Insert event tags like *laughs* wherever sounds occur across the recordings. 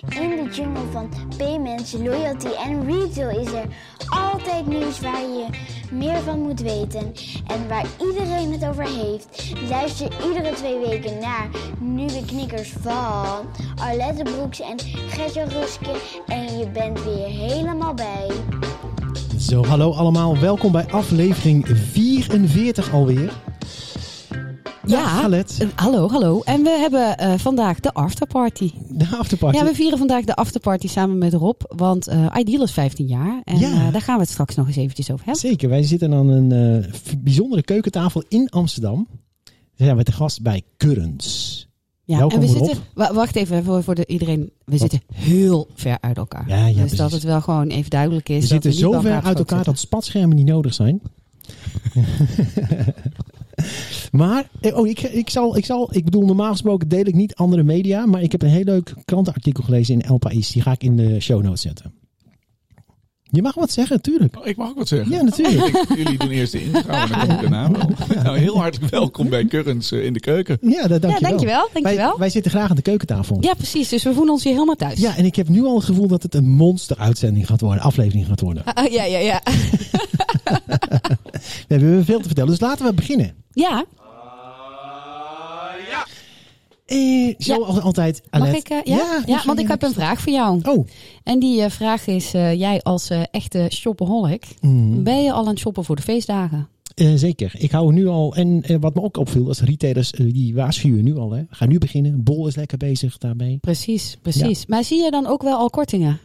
In de jungle van payments, loyalty en retail is er altijd nieuws waar je meer van moet weten en waar iedereen het over heeft. Luister iedere twee weken naar nieuwe knikkers van Arlette Broeks en Gertje Ruske en je bent weer helemaal bij. Zo, hallo allemaal. Welkom bij aflevering 44 alweer. Ja, eh, hallo, hallo. En we hebben eh, vandaag de afterparty. De afterparty. Ja, we vieren vandaag de afterparty samen met Rob, want eh Ideal is 15 jaar. En Ja. daar gaan we het straks nog eens eventjes over hebben. Zeker, wij zitten aan een bijzondere keukentafel in Amsterdam. We zijn we te gast bij Currens. Ja, Welkom, en we zitten, wa- wacht even voor, voor de, iedereen. We zitten heel ver uit elkaar. Ja, ja, dus precies. dat het wel gewoon even duidelijk is. We zitten zo ver uit elkaar dat spatschermen niet nodig zijn. *laughs* *laughs* maar, eh, oh, ik, ik, zal, ik zal, ik bedoel, normaal gesproken deel ik niet andere media, maar ik heb een heel leuk krantenartikel gelezen in El País. Die ga ik in de show notes zetten. Je mag wat zeggen, tuurlijk. Oh, ik mag ook wat zeggen. Ja, natuurlijk. Ik- jullie doen eerst de intro en dan kom ik *laughs* daarna wel. Nou, heel hartelijk welkom bij Currents eh, in de keuken. Ja, dat, Ja, dankjewel. dankjewel. dankjewel. Wij, wij zitten graag aan de keukentafel. Ja, precies. Dus we voelen ons hier helemaal thuis. Ja, en ik heb nu al het gevoel dat het een monster-uitzending gaat worden, aflevering gaat worden. Ah, ja, ja, ja. *laughs* We hebben veel te vertellen, dus laten we beginnen. ja, Eh, zoals altijd, mag Alet. ik? eh, ja? Want ik heb een vraag voor jou. Oh, En die eh, vraag is, eh, jij als eh, echte shopaholic, mm, ben je al aan het shoppen voor de feestdagen? eh, zeker. Ik hou nu al, en wat me ook opviel, als retailers, die waarschuwen nu al. Hè. We gaan nu beginnen. Bol is lekker bezig daarmee. Precies, precies. Maar zie je dan ook wel al kortingen?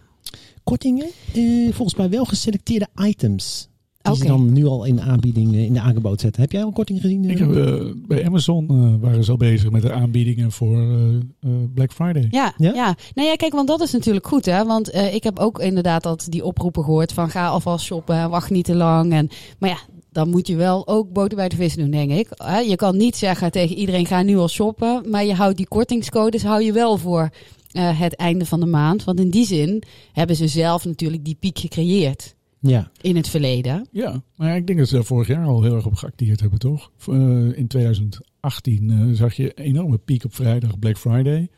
Kortingen, eh, volgens mij wel geselecteerde items. Die ze Oké. dan nu al in de aanbieding, eh, in de aangebod zetten. Heb jij al korting gezien? eh, Ik heb, eh, bij Amazon eh, waren ze al bezig met de aanbiedingen voor eh, eh, Black Friday. Ja, Ja? ja? Nou ja, kijk, want dat is natuurlijk goed, hè? Want eh, ik heb ook inderdaad dat die oproepen gehoord van ga alvast shoppen, wacht niet te lang. En, maar ja, dan moet je wel ook boter bij de vis doen, denk ik. Hè, Je kan niet zeggen tegen iedereen ga nu al shoppen, maar je houdt die kortingscodes hou je wel voor eh, het einde van de maand. Want in die zin hebben ze zelf natuurlijk die piek gecreëerd Ja, in het verleden. Ja, maar ja, ik denk dat ze daar vorig jaar al heel erg op geacteerd hebben, toch? Eh, in 2018 eh, zag je een enorme piek op vrijdag, Black Friday.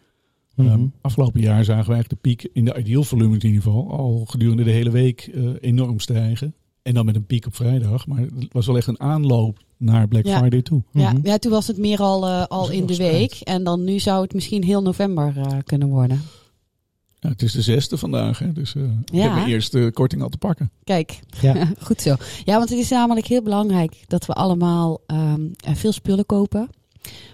Mhm. Eh, afgelopen jaar zagen we eigenlijk de piek in de ideal volumes in ieder geval al gedurende de hele week eh, enorm stijgen. En dan met een piek op vrijdag. Maar het was wel echt een aanloop naar Black Ja. Friday toe. Ja, Mhm. ja, toen was het meer al, eh, al in de week. En dan nu zou het misschien heel november eh, kunnen worden. Ja, het is de zesde vandaag, hè? dus eh, ik heb mijn eerste korting al te pakken. Kijk, ja. *laughs* goed zo. Ja, want het is namelijk heel belangrijk dat we allemaal ehm, eh, veel spullen kopen.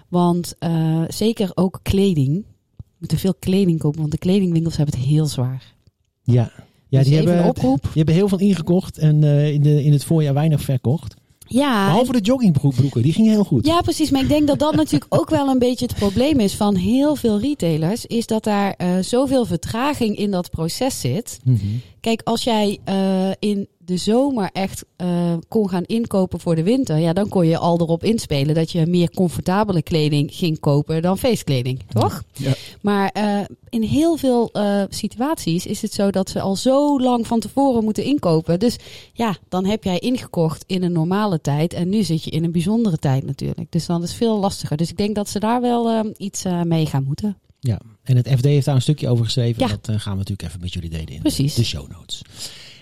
Want eh, zeker ook kleding. We moeten veel kleding kopen, want de kledingwinkels hebben het heel zwaar. ja. ja Dus die, hebben, een oproep. die hebben heel veel ingekocht en eh, in, de, in het voorjaar weinig verkocht. Ja, Behalve de joggingbroeken, die gingen heel goed. Ja, precies. Maar ik denk dat dat natuurlijk ook wel een beetje het probleem is van heel veel retailers. Is dat daar eh, zoveel vertraging in dat proces zit. Mhm. Kijk, als jij eh, in de zomer echt eh, kon gaan inkopen voor de winter, ja, dan kon je al erop inspelen dat je meer comfortabele kleding ging kopen dan feestkleding, toch? Ja. Maar eh, in heel veel eh, situaties is het zo dat ze al zo lang van tevoren moeten inkopen. Dus ja, dan heb jij ingekocht in een normale tijd en nu zit je in een bijzondere tijd natuurlijk. Dus dan is het veel lastiger. Dus ik denk dat ze daar wel iets mee gaan moeten. Ja, en het FD heeft daar een stukje over geschreven. Ja. Dat gaan we natuurlijk even met jullie delen in Precies. de show notes.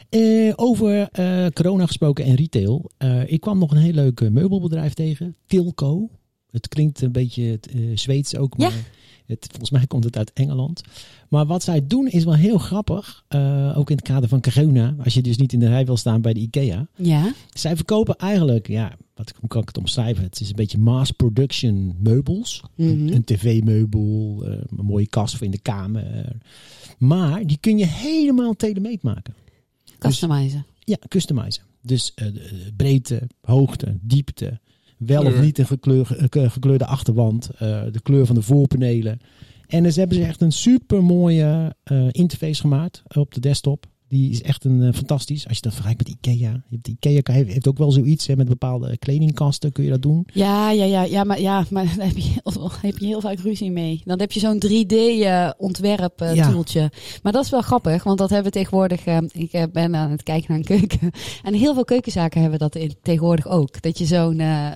Eh, over eh, corona gesproken en retail. Eh, ik kwam nog een heel leuk meubelbedrijf tegen. Tilco. Het klinkt een beetje Zweeds ook, Ja. maar het, volgens mij komt het uit Engeland. Maar wat zij doen is wel heel grappig. ook in het kader van corona. Als je dus niet in de rij wil staan bij de IKEA. Ja, Zij verkopen eigenlijk, ja, wat, hoe kan ik het omschrijven? Het is een beetje mass production meubels. Een, Mhm. een tv-meubel, een mooie kast voor in de kamer. Maar die kun je helemaal telemate maken. Customizen. Ja, customizen. Dus eh, de breedte, hoogte, diepte. Wel of niet een gekleur, ge- gekleurde achterwand. eh, de kleur van de voorpanelen. En dus hebben ze echt een super mooie interface gemaakt op de desktop. Die is echt een eh, fantastisch. Als je dat vergelijkt met Ikea. Je hebt Ikea heeft, heeft ook wel zoiets hè, met bepaalde kledingkasten. Kun je dat doen? Ja, ja, ja, ja, maar, ja, maar *laughs* daar heb je heel, heb je heel vaak ruzie mee. Dan heb je zo'n 3D-ontwerp Ja. eh, toeltje. Maar dat is wel grappig, want dat hebben we tegenwoordig. eh, ik eh, ben aan het kijken naar een keuken. *laughs* En heel veel keukenzaken hebben dat in, tegenwoordig ook. Dat je zo'n eh,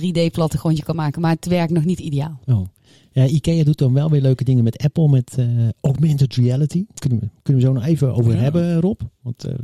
3D-plattegrondje kan maken, maar het werkt nog niet ideaal. Oh. Ja, Ikea doet dan wel weer leuke dingen met Apple, met eh, augmented reality. Kunnen we, kunnen we zo nog even over Ja. hebben, Rob? Want eh,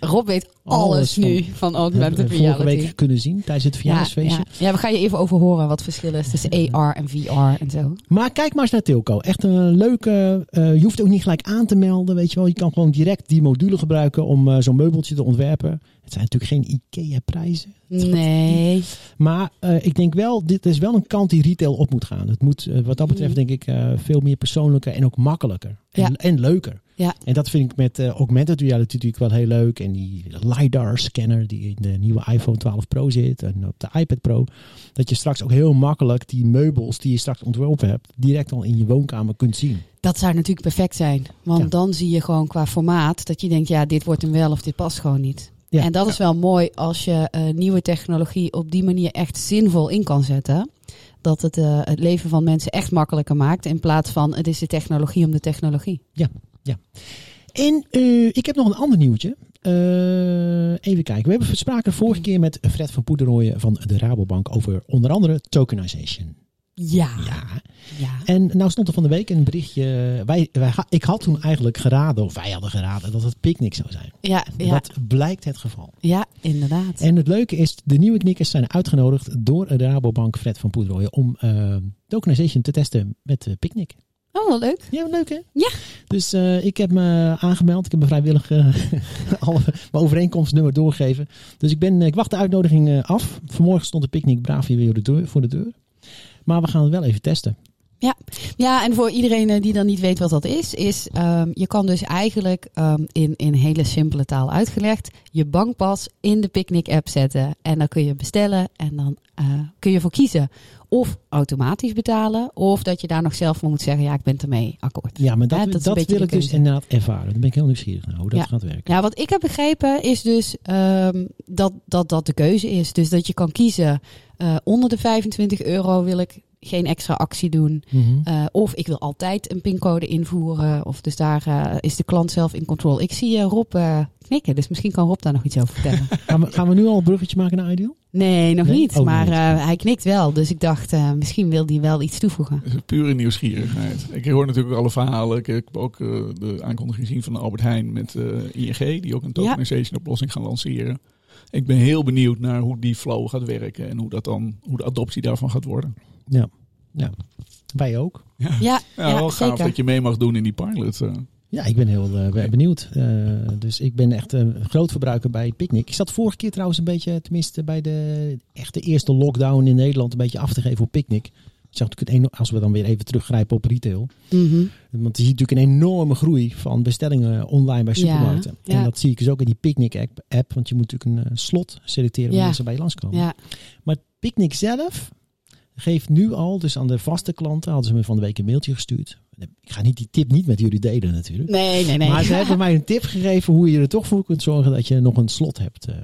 Rob weet alles, nu van hebben we augmented vorige reality. week kunnen zien tijdens het ja, verjaardagsfeestje. ja. ja, we gaan je even over horen wat het verschil is tussen AR en VR en zo. Maar kijk maar eens naar Tilco. Echt een leuke. eh, je hoeft ook niet gelijk aan te melden, weet je wel. Je kan gewoon direct die module gebruiken om eh, zo'n meubeltje te ontwerpen. Het zijn natuurlijk geen IKEA-prijzen. *laughs* Nee. Maar eh, ik denk wel, dit is wel een kant die retail op moet gaan. Het moet wat dat betreft denk ik veel meer persoonlijker en ook makkelijker. En, Ja. en leuker. Ja. En dat vind ik met eh, augmented reality natuurlijk wel heel leuk. En die LiDAR-scanner die in de nieuwe iPhone 12 Pro zit en op de iPad Pro. Dat je straks ook heel makkelijk die meubels die je straks ontworpen hebt, direct al in je woonkamer kunt zien. Dat zou natuurlijk perfect zijn. Want Ja. dan zie je gewoon qua formaat dat je denkt, ja, dit wordt hem wel of dit past gewoon niet. Ja. En dat is wel mooi als je eh, nieuwe technologie op die manier echt zinvol in kan zetten. Dat het eh, het leven van mensen echt makkelijker maakt. In plaats van het is de technologie om de technologie. En eh, ik heb nog een ander nieuwtje. Eh, even kijken. We hebben spraken vorige keer met Fred van Poederooien van de Rabobank over onder andere tokenization. Ja. Ja. ja. En nou stond er van de week een berichtje. Wij, wij, ik had toen eigenlijk geraden, of wij hadden geraden, dat het picknick zou zijn. Ja, ja, Dat blijkt het geval. ja, inderdaad. En het leuke is, de nieuwe knikkers zijn uitgenodigd door de Rabobank Fred van Poederooien om eh, tokenization te testen met uh, Picnic. Oh, wel leuk. Ja, wat leuk hè? Ja. Dus eh, ik heb me aangemeld. Ik heb me vrijwillig eh, *laughs* alle, mijn overeenkomstnummer doorgegeven. Dus ik, ben, ik wacht de uitnodiging eh, af. Vanmorgen stond de picknick braaf hier weer voor de deur. Maar we gaan het wel even testen. Ja, en voor iedereen eh, die dan niet weet wat dat is, is ehm, je kan dus eigenlijk ehm, in, in hele simpele taal uitgelegd je bankpas in de Picnic app zetten. En dan kun je bestellen en dan eh, kun je voor kiezen of automatisch betalen of dat je daar nog zelf voor moet zeggen, ja ik ben ermee akkoord. Ja, maar dat, Ja, dat, wil ik dus inderdaad ervaren. Dan ben ik heel nieuwsgierig naar hoe dat Ja. gaat werken. Ja, wat ik heb begrepen is dus ehm, dat, dat dat de keuze is. Dus dat je kan kiezen eh, onder de 25 euro wil ik geen extra actie doen. Mhm. Uh, of ik wil altijd een pincode invoeren. Of dus daar uh, is de klant zelf in control. Ik zie uh, Rob knikken, dus misschien kan Rob daar nog iets over vertellen. *laughs* gaan, we, gaan we nu al een bruggetje maken naar Ideal? Nee, nog Nee? niet. Oh, maar nee. hij knikt wel. Dus ik dacht, uh, misschien wil hij wel iets toevoegen. Pure nieuwsgierigheid. Ik hoor natuurlijk alle verhalen. Ik heb ook uh, de aankondiging gezien van Albert Heijn met uh, ING, die ook een tokenization oplossing gaan lanceren. Ik ben heel benieuwd naar hoe die flow gaat werken en hoe, dat dan, hoe de adoptie daarvan gaat worden. Ja, ja. wij ook. Ja, ja, Ja, wel gaaf zeker. dat je mee mag doen in die pilot. eh. Ja, ik ben heel eh, benieuwd. Eh, dus ik ben echt een groot verbruiker bij Picnic. Ik zat vorige keer trouwens een beetje, tenminste bij de echte eerste lockdown in Nederland, een beetje af te geven op Picnic. Ik zag natuurlijk als we dan weer even teruggrijpen op retail. Mhm. Want je ziet natuurlijk een enorme groei van bestellingen online bij supermarkten. ja. En dat zie ik dus ook in die Picnic app. want je moet natuurlijk een slot selecteren Ja. wanneer ze bij je langskomen. Ja, Maar Picnic zelf geeft nu al, dus aan de vaste klanten, hadden ze me van de week een mailtje gestuurd. Ik ga niet die tip niet met jullie delen natuurlijk. nee, nee, nee. Maar ze hebben mij een tip gegeven hoe je er toch voor kunt zorgen dat je nog een slot hebt. eh.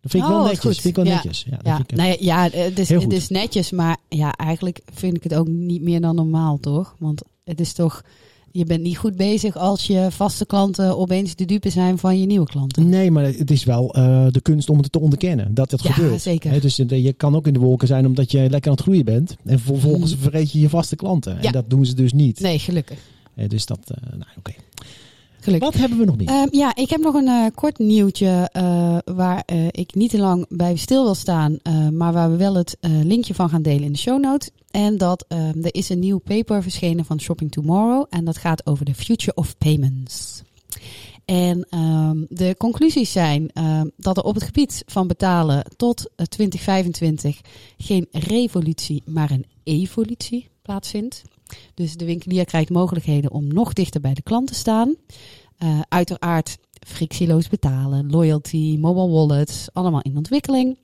Dat vind ik Oh, wel wat netjes. goed. Vind ik wel Ja. netjes. Ja, dat Ja, ik, nou ja, ja het, is, het is netjes, maar ja, eigenlijk vind ik het ook niet meer dan normaal, toch? Want het is toch, je bent niet goed bezig als je vaste klanten opeens de dupe zijn van je nieuwe klanten. Nee, maar het is wel eh, de kunst om het te onderkennen. Dat dat Ja, gebeurt. zeker. Dus eh, je kan ook in de wolken zijn omdat je lekker aan het groeien bent. En vervolgens vergeet je je vaste klanten. Ja. En dat doen ze dus niet. Nee, gelukkig. Dus dat, eh, nou oké. Gelukkig. Wat hebben we nog meer? Ehm, ja, ik heb nog een eh, kort nieuwtje eh, waar eh, ik niet te lang bij stil wil staan, maar waar we wel het linkje van gaan delen in de show notes. En dat ehm, er is een nieuw paper verschenen van Shopping Tomorrow en dat gaat over de future of payments. En ehm, de conclusies zijn dat er op het gebied van betalen tot eh, 2025 geen revolutie, maar een evolutie plaatsvindt. Dus de winkelier krijgt mogelijkheden om nog dichter bij de klant te staan. Uh, uiteraard frictieloos betalen, loyalty, mobile wallets, allemaal in ontwikkeling.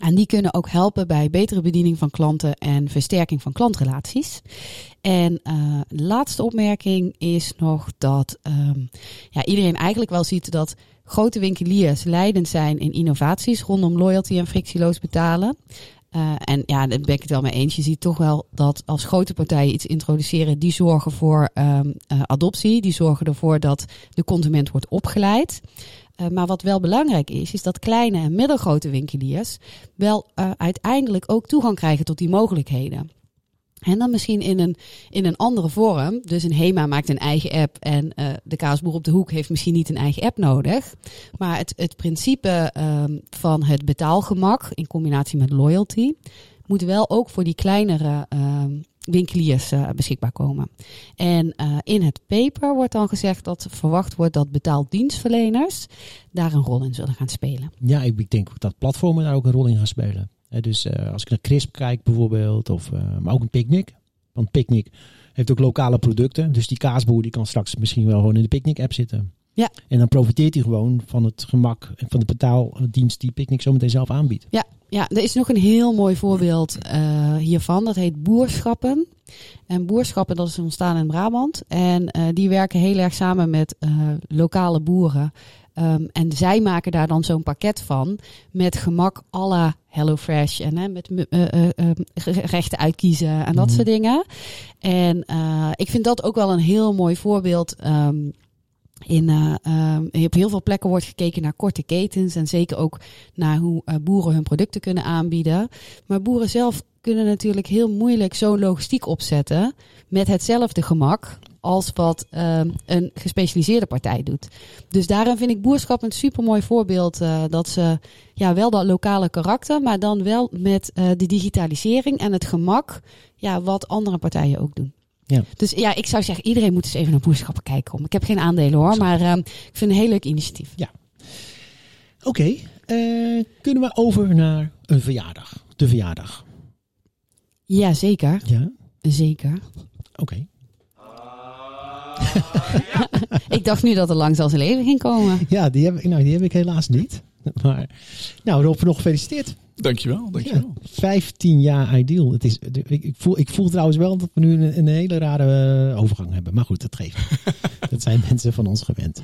En die kunnen ook helpen bij betere bediening van klanten en versterking van klantrelaties. En uh, laatste opmerking is nog dat um, ja, iedereen eigenlijk wel ziet dat grote winkeliers leidend zijn in innovaties rondom loyalty en frictieloos betalen. Uh, en ja, daar ben ik het wel mee eens. Je ziet toch wel dat als grote partijen iets introduceren, die zorgen voor um, uh, adoptie. Die zorgen ervoor dat de consument wordt opgeleid. Uh, maar wat wel belangrijk is, is dat kleine en middelgrote winkeliers wel uiteindelijk ook toegang krijgen tot die mogelijkheden. En dan misschien in een, in een andere vorm. Dus een HEMA maakt een eigen app en uh, de kaasboer op de hoek heeft misschien niet een eigen app nodig. Maar het, het principe um, van het betaalgemak in combinatie met loyalty moet wel ook voor die kleinere um, winkeliers uh, beschikbaar komen. En uh, in het paper wordt dan gezegd dat verwacht wordt dat betaaldienstverleners daar een rol in zullen gaan spelen. Ja, ik denk dat platformen daar ook een rol in gaan spelen. Dus uh, als ik naar Crisp kijk bijvoorbeeld, of, maar ook een Picnic. Want Picnic heeft ook lokale producten. Dus die kaasboer die kan straks misschien wel gewoon in de Picnic-app zitten. Ja. En dan profiteert hij gewoon van het gemak en van de betaaldienst die Picnic zometeen zelf aanbiedt. Ja, ja, er is nog een heel mooi voorbeeld uh, hiervan. Dat heet Boerschappen. En Boerschappen, dat is ontstaan in Brabant. En uh, die werken heel erg samen met uh, lokale boeren. Um, en zij maken daar dan zo'n pakket van. Met gemak à la HelloFresh. En hè, met gerechten uitkiezen en dat mm. soort dingen. En ik vind dat ook wel een heel mooi voorbeeld. Um, in, uh, uh, op heel veel plekken wordt gekeken naar korte ketens en zeker ook naar hoe uh, boeren hun producten kunnen aanbieden. Maar boeren zelf kunnen natuurlijk heel moeilijk zo'n logistiek opzetten met hetzelfde gemak als wat uh, een gespecialiseerde partij doet. Dus daarin vind ik boerschap een supermooi voorbeeld uh, dat ze ja, wel dat lokale karakter, maar dan wel met uh, de digitalisering en het gemak ja, wat andere partijen ook doen. Ja. Dus ja, ik zou zeggen, iedereen moet eens even naar boerschappen kijken. Ik heb geen aandelen hoor, maar uh, ik vind het een heel leuk initiatief. Ja. Oké, okay, uh, kunnen we over naar een verjaardag? De verjaardag. Ja, zeker. Ja. Zeker. Oké. Okay. *laughs* ik dacht nu dat er langs al zijn leven ging komen. Ja, die heb, nou, die heb ik helaas niet. *laughs* Maar, nou, Rob, nog gefeliciteerd. Dankjewel, dankjewel. Ja, 15 jaar ideal. Het is, ik, ik, voel, ik voel trouwens wel dat we nu een, een hele rare uh, overgang hebben. Maar goed, dat geeft *laughs* Dat zijn mensen van ons gewend.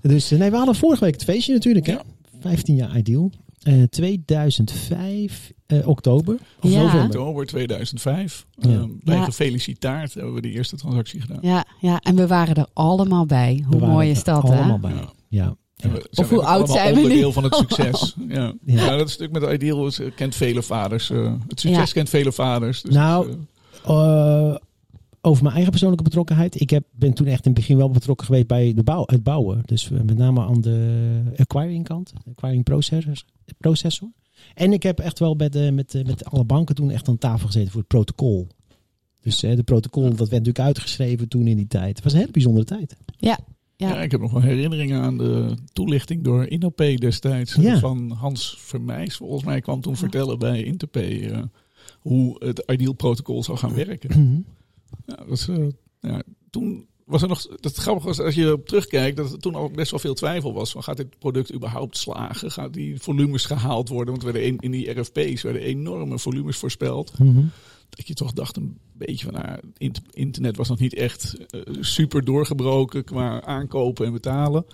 dus nee, we hadden vorige week het feestje natuurlijk. Hè? 15 jaar ideal. Uh, 2005, uh, oktober. Of ja. november. Oktober 2005. Ja. Uh, bij ja. gefeliciteerd hebben we de eerste transactie gedaan. Ja, ja, en we waren er allemaal bij. Hoe mooi is dat, allemaal hè? bij. ja. Ja. Of hoe oud zijn we nu? onderdeel van het succes. ja. Ja. ja. dat stuk met Ideal kent vele vaders. Uh, het succes ja. kent vele vaders. Dus nou, dus, uh, over mijn eigen persoonlijke betrokkenheid. Ik heb, ben toen echt in het begin wel betrokken geweest bij de bouw, het bouwen. Dus met name aan de acquiring kant. Acquiring processor. processor. En ik heb echt wel met, uh, met, met alle banken toen echt aan tafel gezeten voor het protocol. Dus de protocol, dat werd natuurlijk uitgeschreven toen in die tijd. Het was een hele bijzondere tijd. Ja, ja. ja. ik heb nog wel herinneringen aan de toelichting door Inop destijds. Ja. Van Hans Vermeijs, volgens mij, kwam toen vertellen bij Interp uh, hoe het Ideal protocol zou gaan werken. Mhm. Ja, dat uh, ja, toen was er nog, dat grappig was als je terugkijkt, dat er toen al best wel veel twijfel was. Van gaat dit product überhaupt slagen? Gaat die volumes gehaald worden? Want er werden in die RFP's werden enorme volumes voorspeld. Mm -hmm dat je toch dacht een beetje van, nou, internet was nog niet echt uh, super doorgebroken qua aankopen en betalen.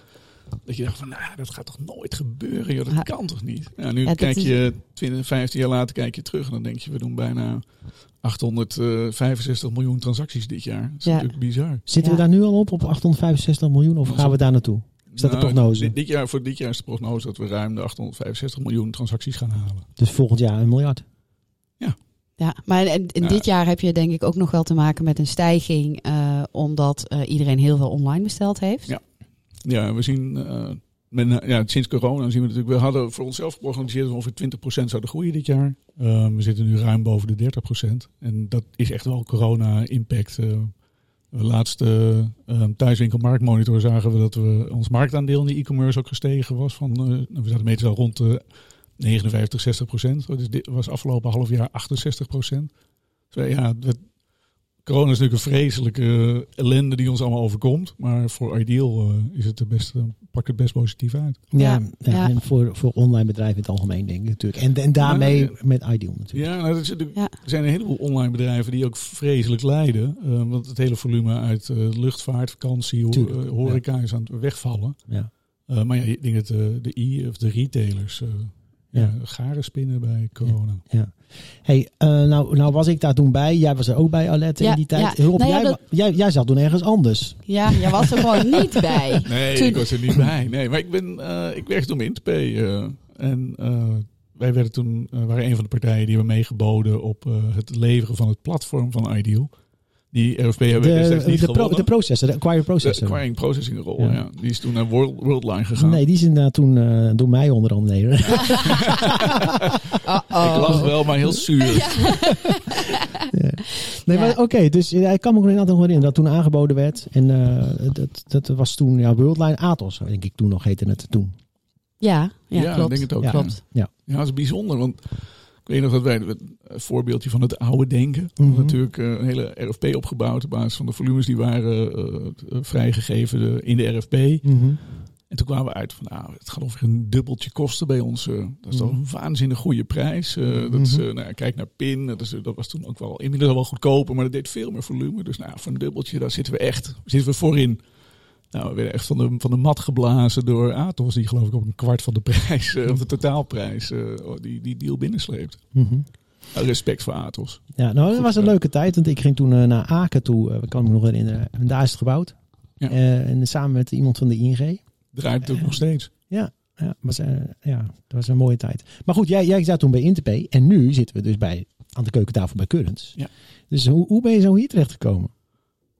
Dat je dacht van, nou, dat gaat toch nooit gebeuren? Joh, dat ja. kan toch niet? Nou, nu Ja, kijk je 20, 15 jaar later kijk je terug en dan denk je, we doen bijna 865 miljoen transacties dit jaar. Dat is Ja. natuurlijk bizar. Zitten we Ja. daar nu al op, op 865 miljoen? Of gaan we daar naartoe? Is dat de Nou, prognose? Dit, dit jaar, voor dit jaar is de prognose dat we ruim de 865 miljoen transacties gaan halen. Dus volgend jaar een miljard. Ja, maar in, in Ja. dit jaar heb je denk ik ook nog wel te maken met een stijging, eh, omdat eh, iedereen heel veel online besteld heeft. Ja. Ja, we zien, eh, met, ja, sinds corona zien we natuurlijk, we hadden voor onszelf geprognosticeerd dat we ongeveer 20% zouden groeien dit jaar. Eh, we zitten nu ruim boven de 30%. En dat is echt wel corona-impact. Eh, de laatste uh, thuiswinkelmarktmonitor zagen we dat we ons marktaandeel in de e-commerce ook gestegen was. Van, eh, we zaten meestal rond de 59, 60 procent. Dus dit was afgelopen half jaar 68 procent. Dus ja, het, corona is natuurlijk een vreselijke ellende die ons allemaal overkomt. Maar voor Ideal uh, is het de beste, pakt het best positief uit. Ja, Ja, ja, ja. en voor, voor online bedrijven in het algemeen denk ik natuurlijk. En, en daarmee Ja, met Ideal natuurlijk. Ja, nou, dat is, natuurlijk- Ja. er zijn een heleboel online bedrijven die ook vreselijk lijden. Uh, want het hele volume uit uh, luchtvaart, vakantie, ho Tuurlijk, uh, horeca is aan het wegvallen. Ja. Uh, maar ja, ik denk dat de, de e of de retailers uh, Ja. ja. garen spinnen bij corona. Hey, eh, nou, nou was ik daar toen bij. Jij was er ook bij, Alette, Ja, in die tijd. ja. Rob, Nou ja, jij, dat- jij, jij zat toen ergens anders. Ja, jij was er gewoon niet *laughs* bij. Nee, Toen- ik was er niet bij. Nee, maar ik ben, uh, ik werk toen bij Interpay. Uh, en uh, wij werden toen, uh, waren een van de partijen die hebben meegeboden op uh, het leveren van het platform van Ideal. Die RFP hebben we destijds niet de, gewonnen. pro, de processor, de acquire processor. De acquiring processing rol, ja. Ja. Die is toen naar World, Worldline gegaan. Nee, die is inderdaad toen uh, door mij onder andere. *laughs* Ik lach wel, maar heel zuur. *laughs* ja. Nee, Ja. maar oké. dus ja, ik kan me inderdaad nog herinneren dat toen aangeboden werd. En uh, dat, dat was toen ja, Worldline Atos, denk ik toen nog heette het toen. Ja, ja, Ja, klopt. ik denk het ook, Ja. Klopt. Ja, dat is bijzonder, want ik weet nog dat wij een voorbeeldje van het oude denken. Mhm. Natuurlijk eh, een hele RFP opgebouwd op basis van de volumes die waren eh, vrijgegeven in de RFP. En toen kwamen we uit van, nou, het gaat ongeveer een dubbeltje kosten bij ons. eh, dat is toch een waanzinnig goede prijs. Eh, dat is, eh, nou, kijk naar PIN, dat, is, eh, dat was toen ook wel inmiddels al wel goedkoper, maar dat deed veel meer volume. Dus nou, voor een dubbeltje, daar zitten we echt, zitten we voorin. Nou, we werden echt van de, van de mat geblazen door Atos, die geloof ik op een kwart van de prijs, eh, of de totaalprijs, eh, die, die deal binnensleept. Nou, respect voor Atos. Ja, nou, dat was een leuke tijd. Want ik ging toen eh, naar Aken toe. eh, kan ik me nog herinneren. En daar is het gebouwd. Ja. En samen met iemand van de ING. Draait het ook nog steeds. Ja, ja, was, ja, dat was een mooie tijd. Maar goed, jij, jij zat toen bij Interpay. En nu zitten we dus bij, aan de keukentafel bij Currents. Ja. Dus hoe, hoe ben je zo hier terecht gekomen?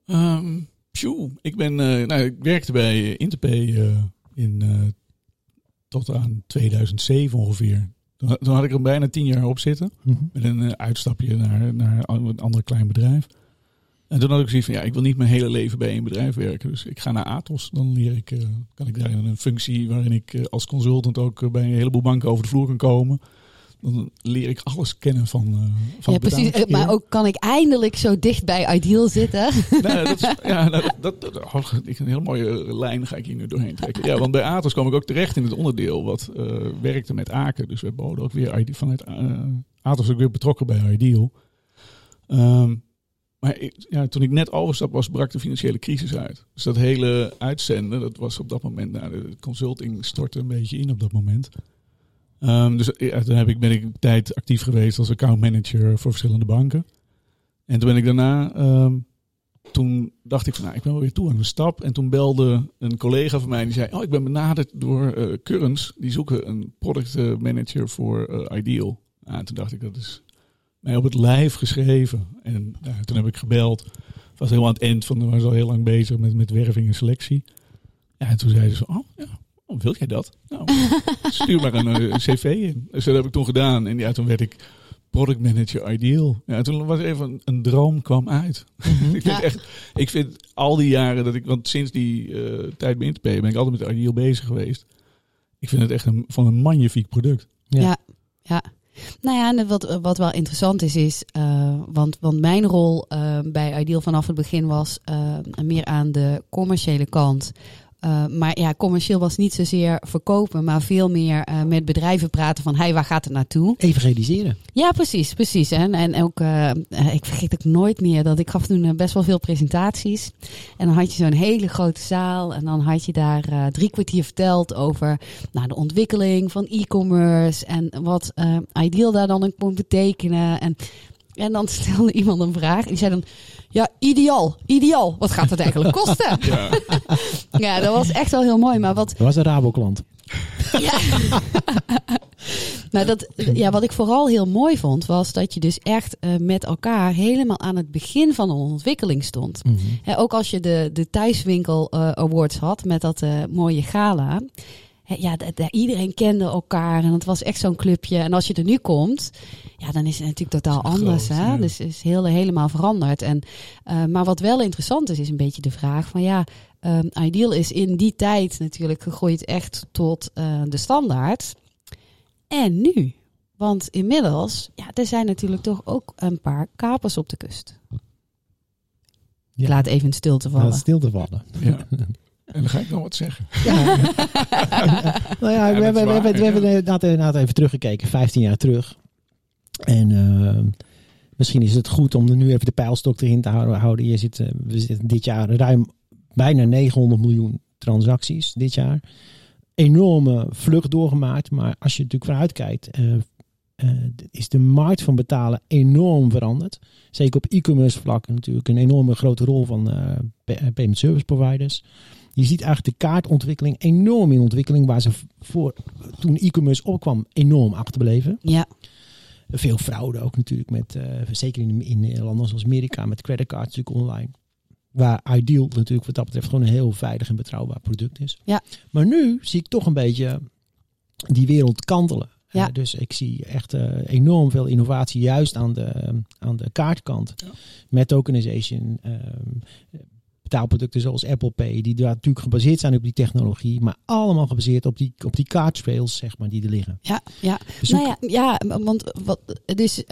Ehm pjoe, ik ben, eh, nou, ik werkte bij eh, Interpay eh, in tot aan 2007 ongeveer. Toen, toen had ik er bijna tien jaar op zitten. Met een uitstapje naar, naar een ander klein bedrijf. En toen had ik zoiets van, ja, ik wil niet mijn hele leven bij één bedrijf werken. Dus ik ga naar Atos. Dan leer ik, kan ik daar een functie waarin ik als consultant ook bij een heleboel banken over de vloer kan komen. Dan leer ik alles kennen van, eh van Ja, precies. Eh. Maar ook kan ik eindelijk zo dicht bij Ideal zitten. *laughs* Nee, dat is, ja, nou, dat, dat, oh, een hele mooie lijn ga ik hier nu doorheen trekken. Ja, want bij Atos kwam ik ook terecht in het onderdeel wat eh, werkte met Aken. Dus we boden ook weer ID, vanuit eh, Atos ook weer betrokken bij Ideal. Ehm, maar ik, ja, toen ik net overstap was, brak de financiële crisis uit. Dus dat hele uitzenden, dat was op dat moment, nou, de consulting stortte een beetje in op dat moment. Ehm, dus toen heb ik, ben ik een tijd actief geweest als accountmanager voor verschillende banken. En toen ben ik daarna, ehm, toen dacht ik van, nou, ik ben wel weer toe aan een stap. En toen belde een collega van mij die zei, oh, ik ben benaderd door eh Currents. Die zoeken een product eh, manager voor eh, Ideal. Nou, en toen dacht ik, dat is mij op het lijf geschreven. En nou, toen heb ik gebeld. Het was helemaal aan het eind van, we waren al heel lang bezig met, met werving en selectie. Ja, en toen zeiden ze, oh ja, oh, wil jij dat? Nou, *laughs* stuur maar een, eh, cv in. Dus dat heb ik toen gedaan. En ja, toen werd ik product manager ideal. Ja, toen was even een, een droom kwam uit. *laughs* ik vind Ja. echt, ik vind al die jaren dat ik, want sinds die eh, tijd bij Interpay ben ik altijd met ideal bezig geweest. Ik vind het echt een, van een magnifiek product. Ja. Ja. ja. Nou ja, en wat, wat wel interessant is, is eh, want, want mijn rol eh, bij Ideal vanaf het begin was eh, meer aan de commerciële kant. Eh, maar ja, commercieel was niet zozeer verkopen, maar veel meer eh, met bedrijven praten van, hey, waar gaat het naartoe? Evangeliseren. Ja, precies, precies. En, en ook, eh, ik vergeet ook nooit meer dat ik gaf toen best wel veel presentaties. En dan had je zo'n hele grote zaal en dan had je daar drie kwartier verteld over nou, de ontwikkeling van e-commerce en wat Ideal daar dan in kon betekenen. En, en dan stelde iemand een vraag en die zei dan, ja, ideaal, ideaal. Wat gaat het eigenlijk *laughs* kosten? Ja, *laughs* ja, dat was echt wel heel mooi. Maar wat, Dat was een Rabo-klant. *laughs* ja. nou, dat, ja, wat ik vooral heel mooi vond, was dat je dus echt eh, met elkaar helemaal aan het begin van een ontwikkeling stond. Hè, ook als je de, de Thuiswinkel eh, Awards had met dat eh, mooie gala. Ja, iedereen kende elkaar en het was echt zo'n clubje. En als je er nu komt, ja, dan is het natuurlijk totaal het anders. groot, hè? ja. Dus is heel, helemaal veranderd. En, eh, maar wat wel interessant is, is een beetje de vraag van ja, ehm, Ideal is in die tijd natuurlijk gegroeid echt tot eh, de standaard. En nu? Want inmiddels, ja, er zijn natuurlijk toch ook een paar kapers op de kust. Ik laat even in stilte vallen. Laat stil te vallen. ja. *laughs* En dan ga ik nog wat zeggen. *laughs* Nou ja, Ja, we, hebben, we, hebben, we ja. hebben inderdaad, even teruggekeken, 15 jaar terug. En eh, misschien is het goed om er nu even de pijlstok erin te houden. Je zit, we zitten dit jaar ruim bijna 900 miljoen transacties dit jaar. Enorme vlucht doorgemaakt. Maar als je natuurlijk vooruit kijkt, eh, eh, is de markt van betalen enorm veranderd. Zeker op e-commerce vlak natuurlijk een enorme grote rol van eh, pa- payment service providers. Je ziet eigenlijk de kaartontwikkeling enorm in ontwikkeling, waar ze voor, toen e-commerce opkwam enorm achterbleven. Ja, Veel fraude ook natuurlijk, met, eh, zeker in, in landen zoals Amerika, met creditcards natuurlijk online. Waar Ideal natuurlijk wat dat betreft gewoon een heel veilig en betrouwbaar product is. Ja. Maar nu zie ik toch een beetje die wereld kantelen. Ja. Eh, dus ik zie echt eh, enorm veel innovatie juist aan de, aan de kaartkant. Ja. Met tokenization, ehm, betaalproducten zoals Apple Pay, die daar natuurlijk gebaseerd zijn op die technologie, maar allemaal gebaseerd op die, op die kaartrails, zeg maar, die er liggen. ja, ja. Dus nou ja, ja, want wat, dus,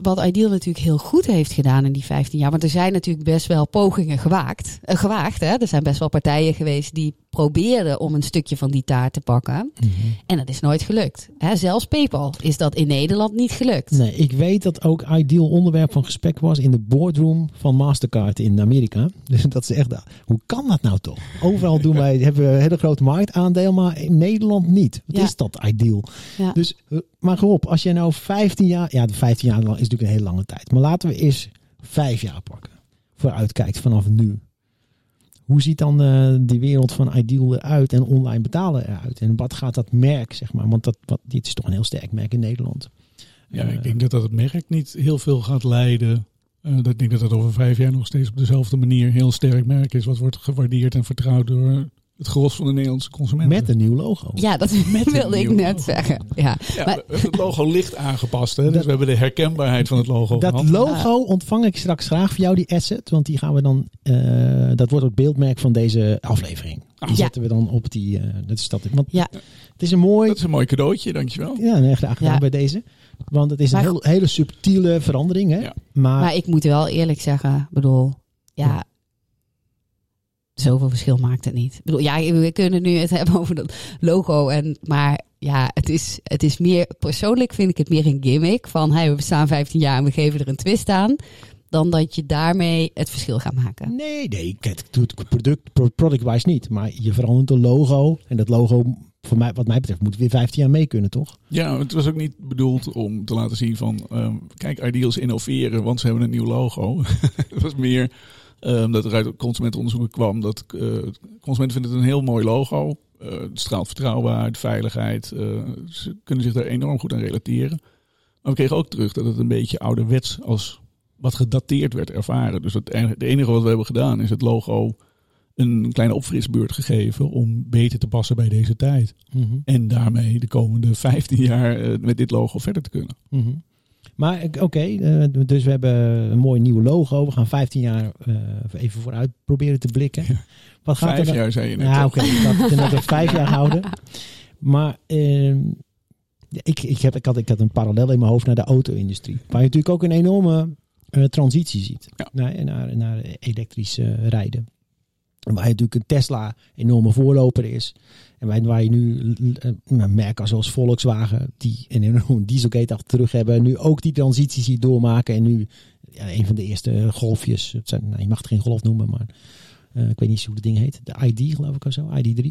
wat Ideal natuurlijk heel goed heeft gedaan in die 15 jaar. Want er zijn natuurlijk best wel pogingen gewaagd. eh, gewaagd hè? Er zijn best wel partijen geweest die probeerden om een stukje van die taart te pakken. En dat is nooit gelukt. Hè? Zelfs PayPal is dat in Nederland niet gelukt. Nee, ik weet dat ook Ideal onderwerp van gesprek was in de boardroom van Mastercard in Amerika. Dus *laughs* dat is echt, hoe kan dat nou toch? Overal doen wij, hebben we een hele grote marktaandeel, maar in Nederland niet. Wat Ja. is dat Ideal? Ja. Dus, eh, maar op, als jij nou 15 jaar, ja, de 15 jaar is natuurlijk een hele lange tijd. Maar laten we eens vijf jaar pakken. Vooruitkijkt vanaf nu. Hoe ziet dan eh, die wereld van Ideal eruit en online betalen eruit? En wat gaat dat merk, zeg maar? Want dat, wat, dit is toch een heel sterk merk in Nederland. Ja, Eh, ik denk dat dat het merk niet heel veel gaat leiden. Eh, dat ik denk dat het over vijf jaar nog steeds op dezelfde manier heel sterk merk is. Wat wordt gewaardeerd en vertrouwd door het gros van de Nederlandse consumenten. Met een nieuw logo. Ja, dat Met *laughs* wilde ik net logo. zeggen. Ja. Ja, Maar- het logo licht aangepast. Hè? Dus we hebben de herkenbaarheid van het logo Dat gehad. logo ontvang ik straks graag voor jou, die asset. Want die gaan we dan. eh, dat wordt het beeldmerk van deze aflevering. Die Ja. zetten we dan op die. eh, dat is dat. Want Ja. het is een mooi. Dat is een mooi cadeautje, dankjewel. Ja, nee, graag gedaan Ja. bij deze. Want het is een heel, hele subtiele verandering. Hè? Ja. Maar, Maar ik moet wel eerlijk zeggen, bedoel, ja, zoveel verschil maakt het niet. Ik bedoel, ja, we kunnen nu het hebben over dat logo en, maar ja, het is, het is meer, persoonlijk vind ik het meer een gimmick van, hey, we bestaan 15 jaar en we geven er een twist aan, dan dat je daarmee het verschil gaat maken. nee, nee, kijk, het doet product, pro- product-wise niet. Maar je verandert een logo. En dat logo, voor mij, wat mij betreft, moet weer 15 jaar mee kunnen, toch? Ja, het was ook niet bedoeld om te laten zien van... ehm, kijk, Ideals innoveren, want ze hebben een nieuw logo. *laughs* het was meer ehm, dat er uit consumentenonderzoeken kwam... dat eh, consumenten vinden het een heel mooi logo. Eh, het straalt vertrouwen uit, veiligheid. eh, ze kunnen zich daar enorm goed aan relateren. Maar we kregen ook terug dat het een beetje ouderwets als wat gedateerd werd ervaren. Dus het enige wat we hebben gedaan is het logo een kleine opfrisbeurt gegeven... om beter te passen bij deze tijd. En daarmee de komende 15 jaar eh, met dit logo verder te kunnen. Mhm. Maar oké, eh, dus we hebben een mooi nieuw logo. We gaan 15 jaar eh, even vooruit proberen te blikken. Wat gaat Vijf jaar zei je net. Ja, oké. Ik had het vijf jaar houden. Maar ehm, ik, ik, heb, ik, had, ik had een parallel in mijn hoofd naar de auto-industrie. Waar je natuurlijk ook een enorme transitie ziet Ja. naar, naar, naar elektrisch rijden. Waar natuurlijk een Tesla enorme voorloper is. En waar, je nu eh, nou, merken zoals Volkswagen, die een enorme *laughs* dieselgate achter terug hebben, nu ook die transitie ziet doormaken. En nu ja, een van de eerste golfjes, het zijn, nou, je mag het geen golf noemen, maar eh, ik weet niet hoe het ding heet. De ID geloof ik of zo, ID3.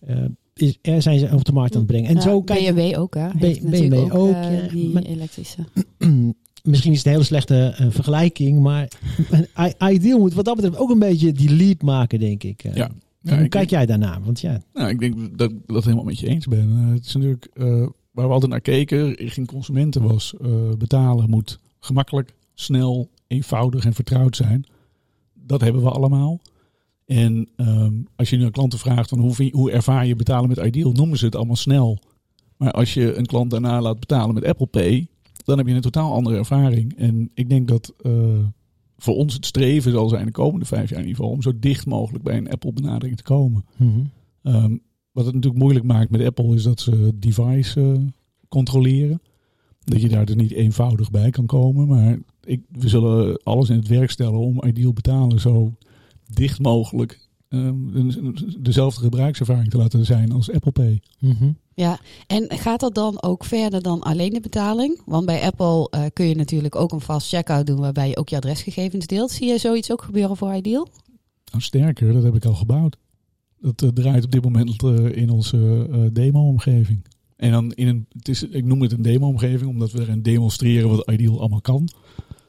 Eh, is, er zijn ze op de markt aan het brengen. En Ja, zo BMW ook, hè? BMW ook, ja. die Maar- elektrische. *clears throat* misschien is het een hele slechte eh, vergelijking, maar *laughs* Ideal moet wat dat betreft ook een beetje die leap maken, denk ik. Eh, Ja. Ja, hoe ik, kijk jij daarna? Want ja, nou, ik denk dat ik dat helemaal met je eens ben. Eh, het is natuurlijk waar we altijd naar keken richting consumenten was betalen moet gemakkelijk, snel, eenvoudig en vertrouwd zijn. Dat hebben we allemaal. En ehm, als je nu aan klanten vraagt van hoe, hoe ervaar je betalen met Ideal, noemen ze het allemaal snel. Maar als je een klant daarna laat betalen met Apple Pay, dan heb je een totaal andere ervaring. En ik denk dat eh, voor ons het streven zal zijn de komende vijf jaar in ieder geval om zo dicht mogelijk bij een Apple benadering te komen. Mhm. Ehm, wat het natuurlijk moeilijk maakt met Apple is dat ze het device eh, controleren. Dat je daar dus niet eenvoudig bij kan komen. Maar ik, we zullen alles in het werk stellen om ideal betalen zo dicht mogelijk ehm, een- dezelfde gebruikservaring te laten zijn als Apple Pay. Mhm. Ja, en gaat dat dan ook verder dan alleen de betaling? Want bij Apple eh, kun je natuurlijk ook een vast checkout doen waarbij je ook je adresgegevens deelt. Zie je zoiets ook gebeuren voor Ideal? Nou, sterker, dat heb ik al gebouwd. Dat eh, draait op dit moment eh, in onze eh, demo-omgeving. En dan in een, het is, ik noem het een demo-omgeving omdat we erin demonstreren wat Ideal allemaal kan.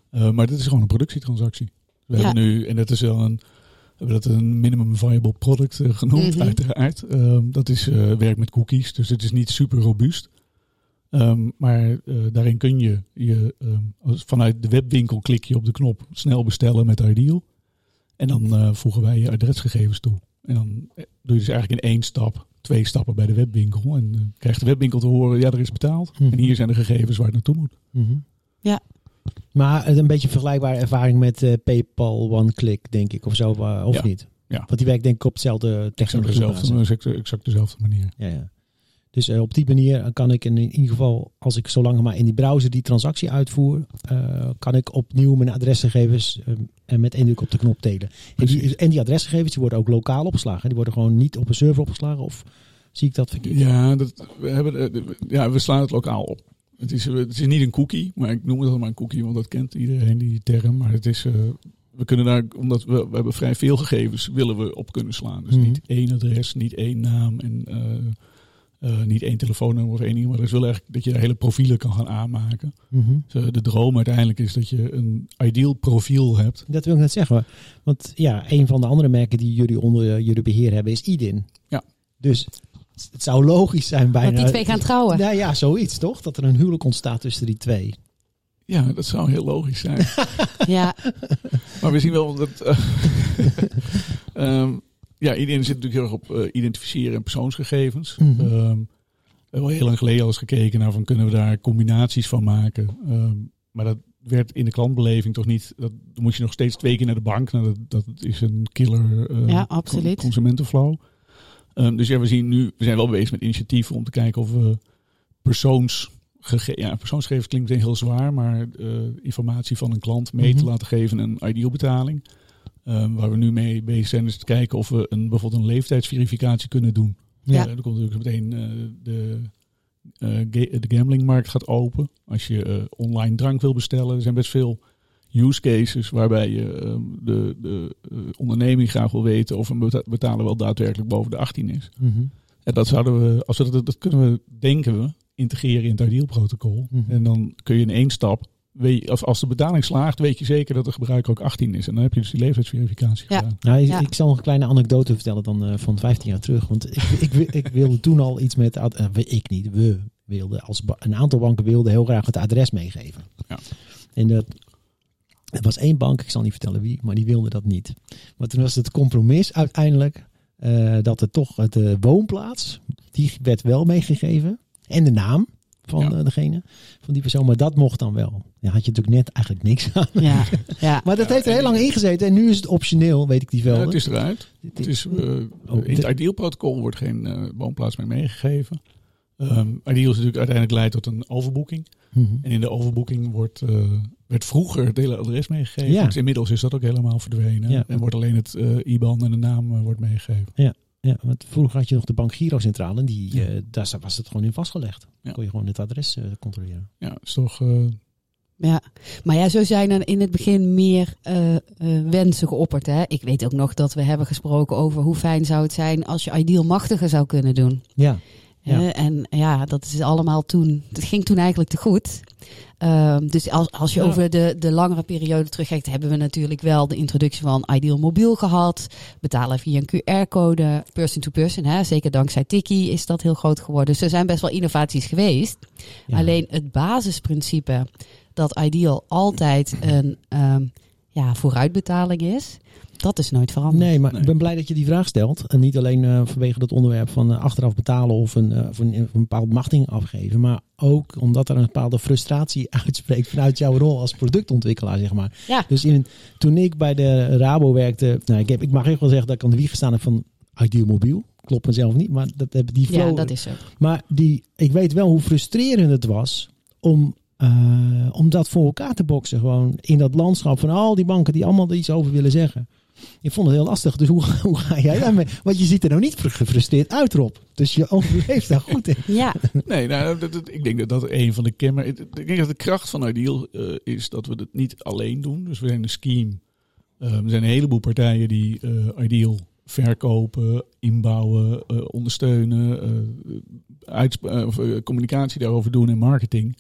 Eh, maar dit is gewoon een productietransactie. We Ja. hebben nu, en dat is wel een, hebben dat een minimum viable product eh, genoemd, Mhm. uiteraard. Ehm, dat is eh, werk met cookies, dus het is niet super robuust. Ehm, maar eh, daarin kun je, je ehm, als vanuit de webwinkel klik je op de knop snel bestellen met Ideal. En dan voegen wij je adresgegevens toe. En dan doe je dus eigenlijk in één stap twee stappen bij de webwinkel. En krijgt de webwinkel te horen, ja, er is betaald. Mhm. En hier zijn de gegevens waar het naartoe moet. Ja. Maar een beetje vergelijkbare ervaring met eh, PayPal One Click, denk ik, of zo, eh, of Ja. niet? Ja. Want die werkt denk ik op hetzelfde Exact technologie. dezelfde, exact, exact dezelfde manier. Ja, ja. Dus eh, op die manier kan ik in, in ieder geval, als ik zolang maar in die browser die transactie uitvoer, kan ik opnieuw mijn adresgegevens en met één druk op de knop delen. En die, en die adresgegevens die worden ook lokaal opgeslagen. Die worden gewoon niet op een server opgeslagen of zie ik dat verkeerd? Ja, dat, we, hebben, ja, we slaan het lokaal op. Het is, het is niet een cookie, maar ik noem het allemaal een cookie, want dat kent iedereen, die term. Maar het is, eh, we kunnen daar, omdat we, we hebben vrij veel gegevens, willen we op kunnen slaan. Dus Mhm. niet één adres, niet één naam en eh, eh, niet één telefoonnummer of één e-mail. Dus we willen eigenlijk dat je daar hele profielen kan gaan aanmaken. Mhm. Dus, de droom uiteindelijk is dat je een ideal profiel hebt. Dat wil ik net zeggen. Want ja, een van de andere merken die jullie onder jullie beheer hebben is IDIN. Ja. Dus het zou logisch zijn bijna. Dat die twee gaan trouwen. Nou ja, zoiets toch? Dat er een huwelijk ontstaat tussen die twee. Ja, dat zou heel logisch zijn. *laughs* Ja, Maar we zien wel dat. eh, *laughs* ehm, ja, iedereen zit natuurlijk heel erg op eh, identificeren en persoonsgegevens. We hebben al heel lang geleden al eens gekeken naar van kunnen we daar combinaties van maken. Ehm, maar dat werd in de klantbeleving toch niet. Dat dan moet je nog steeds twee keer naar de bank. Nou, dat, dat is een killer. eh, Ja, absoluut. con- Consumentenflow. Ehm, dus ja, we zien nu, we zijn wel bezig met initiatieven om te kijken of we persoonsgegevens, ja, persoonsgegevens klinkt meteen heel zwaar, maar eh, informatie van een klant mee te Mhm. laten geven een ideal betaling. Ehm, waar we nu mee bezig zijn is te kijken of we een, bijvoorbeeld een leeftijdsverificatie kunnen doen. Ja. Er komt natuurlijk meteen eh, de, eh, ga- de gamblingmarkt gaat open. Als je online drank wil bestellen, er zijn best veel use cases waarbij je ehm, de, de eh, onderneming graag wil weten of een beta- betaler wel daadwerkelijk boven de 18 is. Mhm. En dat zouden we, als we dat, dat kunnen we, denken we, integreren in het ideal protocol. Mhm. En dan kun je in één stap, weet je, als, de betaling slaagt, weet je zeker dat de gebruiker ook 18 is. En dan heb je dus die leeftijdsverificatie Ja. gedaan. Nou, ik, Ja. ik zal nog een kleine anekdote vertellen dan eh, van 15 jaar terug. Want ik, ik, ik wilde toen al iets met... eh, ik niet, we wilden. Als een aantal banken wilden heel graag het adres meegeven. Ja. En dat, er was één bank, ik zal niet vertellen wie, maar die wilde dat niet. Maar toen was het compromis uiteindelijk eh, dat er toch het eh, woonplaats, die werd wel meegegeven. En de naam van Ja. eh, degene, van die persoon. Maar dat mocht dan wel. Ja, had je natuurlijk net eigenlijk niks aan. ja, ja. *laughs* Maar dat Ja, heeft er heel lang ingezeten. En nu is het optioneel, weet ik die wel. het is eruit. Het is, Oh, in het de- wordt geen woonplaats meer meegegeven. Ehm ideal is natuurlijk uiteindelijk leidt tot een overboeking. Mhm. En in de overboeking wordt, eh, werd vroeger het hele adres meegegeven. Ja. Dus inmiddels is dat ook helemaal verdwenen. Ja. En wordt alleen het eh, IBAN en de naam eh, wordt meegegeven. Ja, want vroeger had je nog de Bank Girocentrale. En die, Ja. eh, daar was het gewoon in vastgelegd. Ja. Kon je gewoon het adres eh, controleren. Ja, is toch... eh, Ja, maar ja, zo zijn er in het begin meer eh, eh, wensen geopperd. Hè? Ik weet ook nog dat we hebben gesproken over hoe fijn zou het zijn als je ideal machtiger zou kunnen doen. Ja. Ja. En ja, dat is allemaal toen. Het ging toen eigenlijk te goed. Ehm, dus als, als je Ja. over de, de langere periode terugkijkt, hebben we natuurlijk wel de introductie van Ideal Mobiel gehad. Betalen via een QR-code, person to person. Hè? Zeker dankzij Tiki is dat heel groot geworden. Dus er zijn best wel innovaties geweest. Ja. Alleen het basisprincipe dat Ideal altijd een ehm, ja, vooruitbetaling is, dat is nooit veranderd. Nee, maar Nee. ik ben blij dat je die vraag stelt. En niet alleen eh, vanwege dat onderwerp van eh, achteraf betalen of een, eh, of een, een bepaalde machting afgeven. Maar ook omdat er een bepaalde frustratie *laughs* uitspreekt vanuit jouw rol als productontwikkelaar, zeg maar. Ja. Dus in, toen ik bij de Rabo werkte, nou, ik, heb, ik mag echt wel zeggen dat ik aan de wieg gestaan heb van Ideal Mobiel. Klopt mezelf niet, maar dat hebben die flow. Ja, dat is zo. Maar die, ik weet wel hoe frustrerend het was om, eh, om dat voor elkaar te boksen. Gewoon in dat landschap van al die banken die allemaal er iets over willen zeggen. Ik vond het heel lastig. Dus hoe, *laughs* hoe ga jij daarmee? Want je ziet er nou niet gefrustreerd uit, Rob. Dus je *laughs* overleeft daar goed in. Ja, Nee, nou, dat, dat- ik denk dat dat een van de kenmerken... Ik denk dat de kracht van Ideal eh, is dat we het niet alleen doen. Dus we zijn een scheme. Eh, er zijn een heleboel partijen die eh, Ideal verkopen, inbouwen, eh, ondersteunen, communicatie daarover doen en marketing.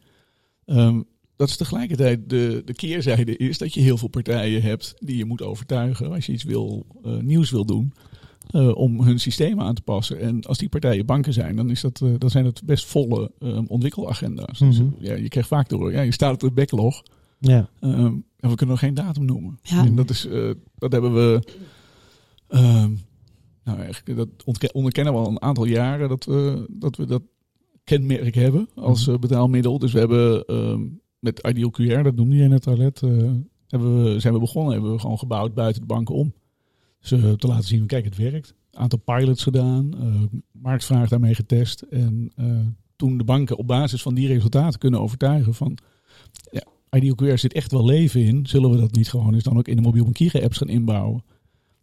Ehm, dat is tegelijkertijd de, de keerzijde is dat je heel veel partijen hebt die je moet overtuigen als je iets wil, uh, nieuws wil doen. Uh, om hun systemen aan te passen. En als die partijen banken zijn, dan, is dat, uh, dan zijn dat best volle um, ontwikkelagenda's. Mm -hmm. dus, ja, je krijgt vaak door, ja, je staat op de backlog. Ja. Um, en we kunnen nog geen datum noemen. Ja. En dat, is, dat hebben we. Um, nou, eigenlijk, dat onderkennen we al een aantal jaren dat we dat, we dat kenmerk hebben als uh, betaalmiddel. Dus we hebben met Ideal QR, dat noemde jij net al net, uh, hebben we, zijn we begonnen, hebben we gewoon gebouwd buiten de banken om. Dus uh, te laten zien, kijk, het werkt. Aantal pilots gedaan, marktvraag daarmee getest. En toen de banken op basis van die resultaten kunnen overtuigen van, ja, Ideal QR zit echt wel leven in, zullen we dat niet gewoon eens dan ook in de mobiel bankieren apps gaan inbouwen?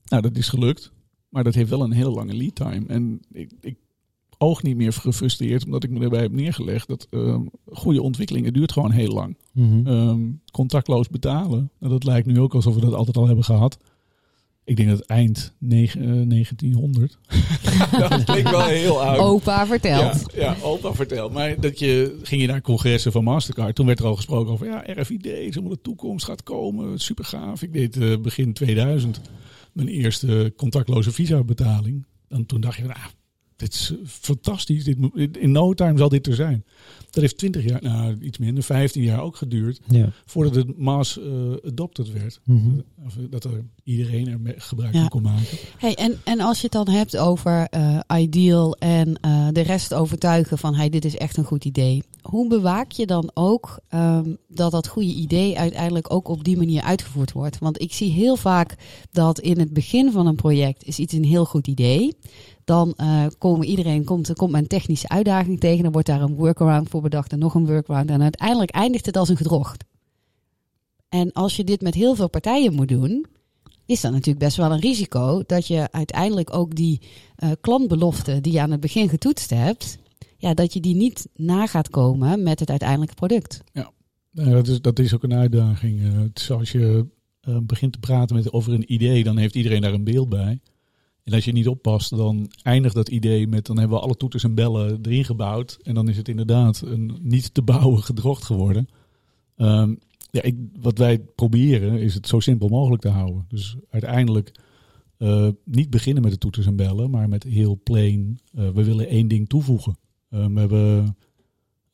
Nou, dat is gelukt. Maar dat heeft wel een hele lange lead time. En ik, ik oog niet meer gefrustreerd, omdat ik me erbij heb neergelegd dat um, goede ontwikkelingen duurt gewoon heel lang. Mm -hmm. um, contactloos betalen, nou, dat lijkt nu ook alsof we dat altijd al hebben gehad. Ik denk dat eind negen, uh, 1900. dat klinkt wel heel oud. Opa vertelt. Ja, ja, opa vertelt. Maar dat je ging je naar congressen van Mastercard. Toen werd er al gesproken over ja, RFID, helemaal de toekomst gaat komen. Super gaaf. Ik deed uh, begin 2000 mijn eerste contactloze visa betaling. En toen dacht je, nou, dit is fantastisch. Dit, in no time zal dit er zijn. Dat heeft 20 jaar, nou iets minder, 15 jaar ook geduurd. Ja. Voordat het mass uh, adopted werd. Mm -hmm. of, dat er iedereen er gebruik van ja. kon maken. Hey, en, en als je het dan hebt over uh, Ideal en uh, de rest overtuigen van hey, dit is echt een goed idee. Hoe bewaak je dan ook um, dat dat goede idee uiteindelijk ook op die manier uitgevoerd wordt? Want ik zie heel vaak dat in het begin van een project is iets een heel goed idee. Dan uh, komen iedereen komt, komt een technische uitdaging tegen. Dan wordt daar een workaround voor bedacht en nog een workaround. En uiteindelijk eindigt het als een gedrocht. En als je dit met heel veel partijen moet doen, is dat natuurlijk best wel een risico dat je uiteindelijk ook die uh, klantbelofte die je aan het begin getoetst hebt, ja, dat je die niet na gaat komen met het uiteindelijke product. Ja, nou, dat, is, dat is ook een uitdaging. Is als je uh, begint te praten met, over een idee, dan heeft iedereen daar een beeld bij. En als je niet oppast, dan eindigt dat idee met dan hebben we alle toeters en bellen erin gebouwd. En dan is het inderdaad een niet te bouwen gedrocht geworden. Um, ja, ik, wat wij proberen is het zo simpel mogelijk te houden. Dus uiteindelijk uh, niet beginnen met de toeters en bellen, maar met heel plain. We willen één ding toevoegen. Um, we hebben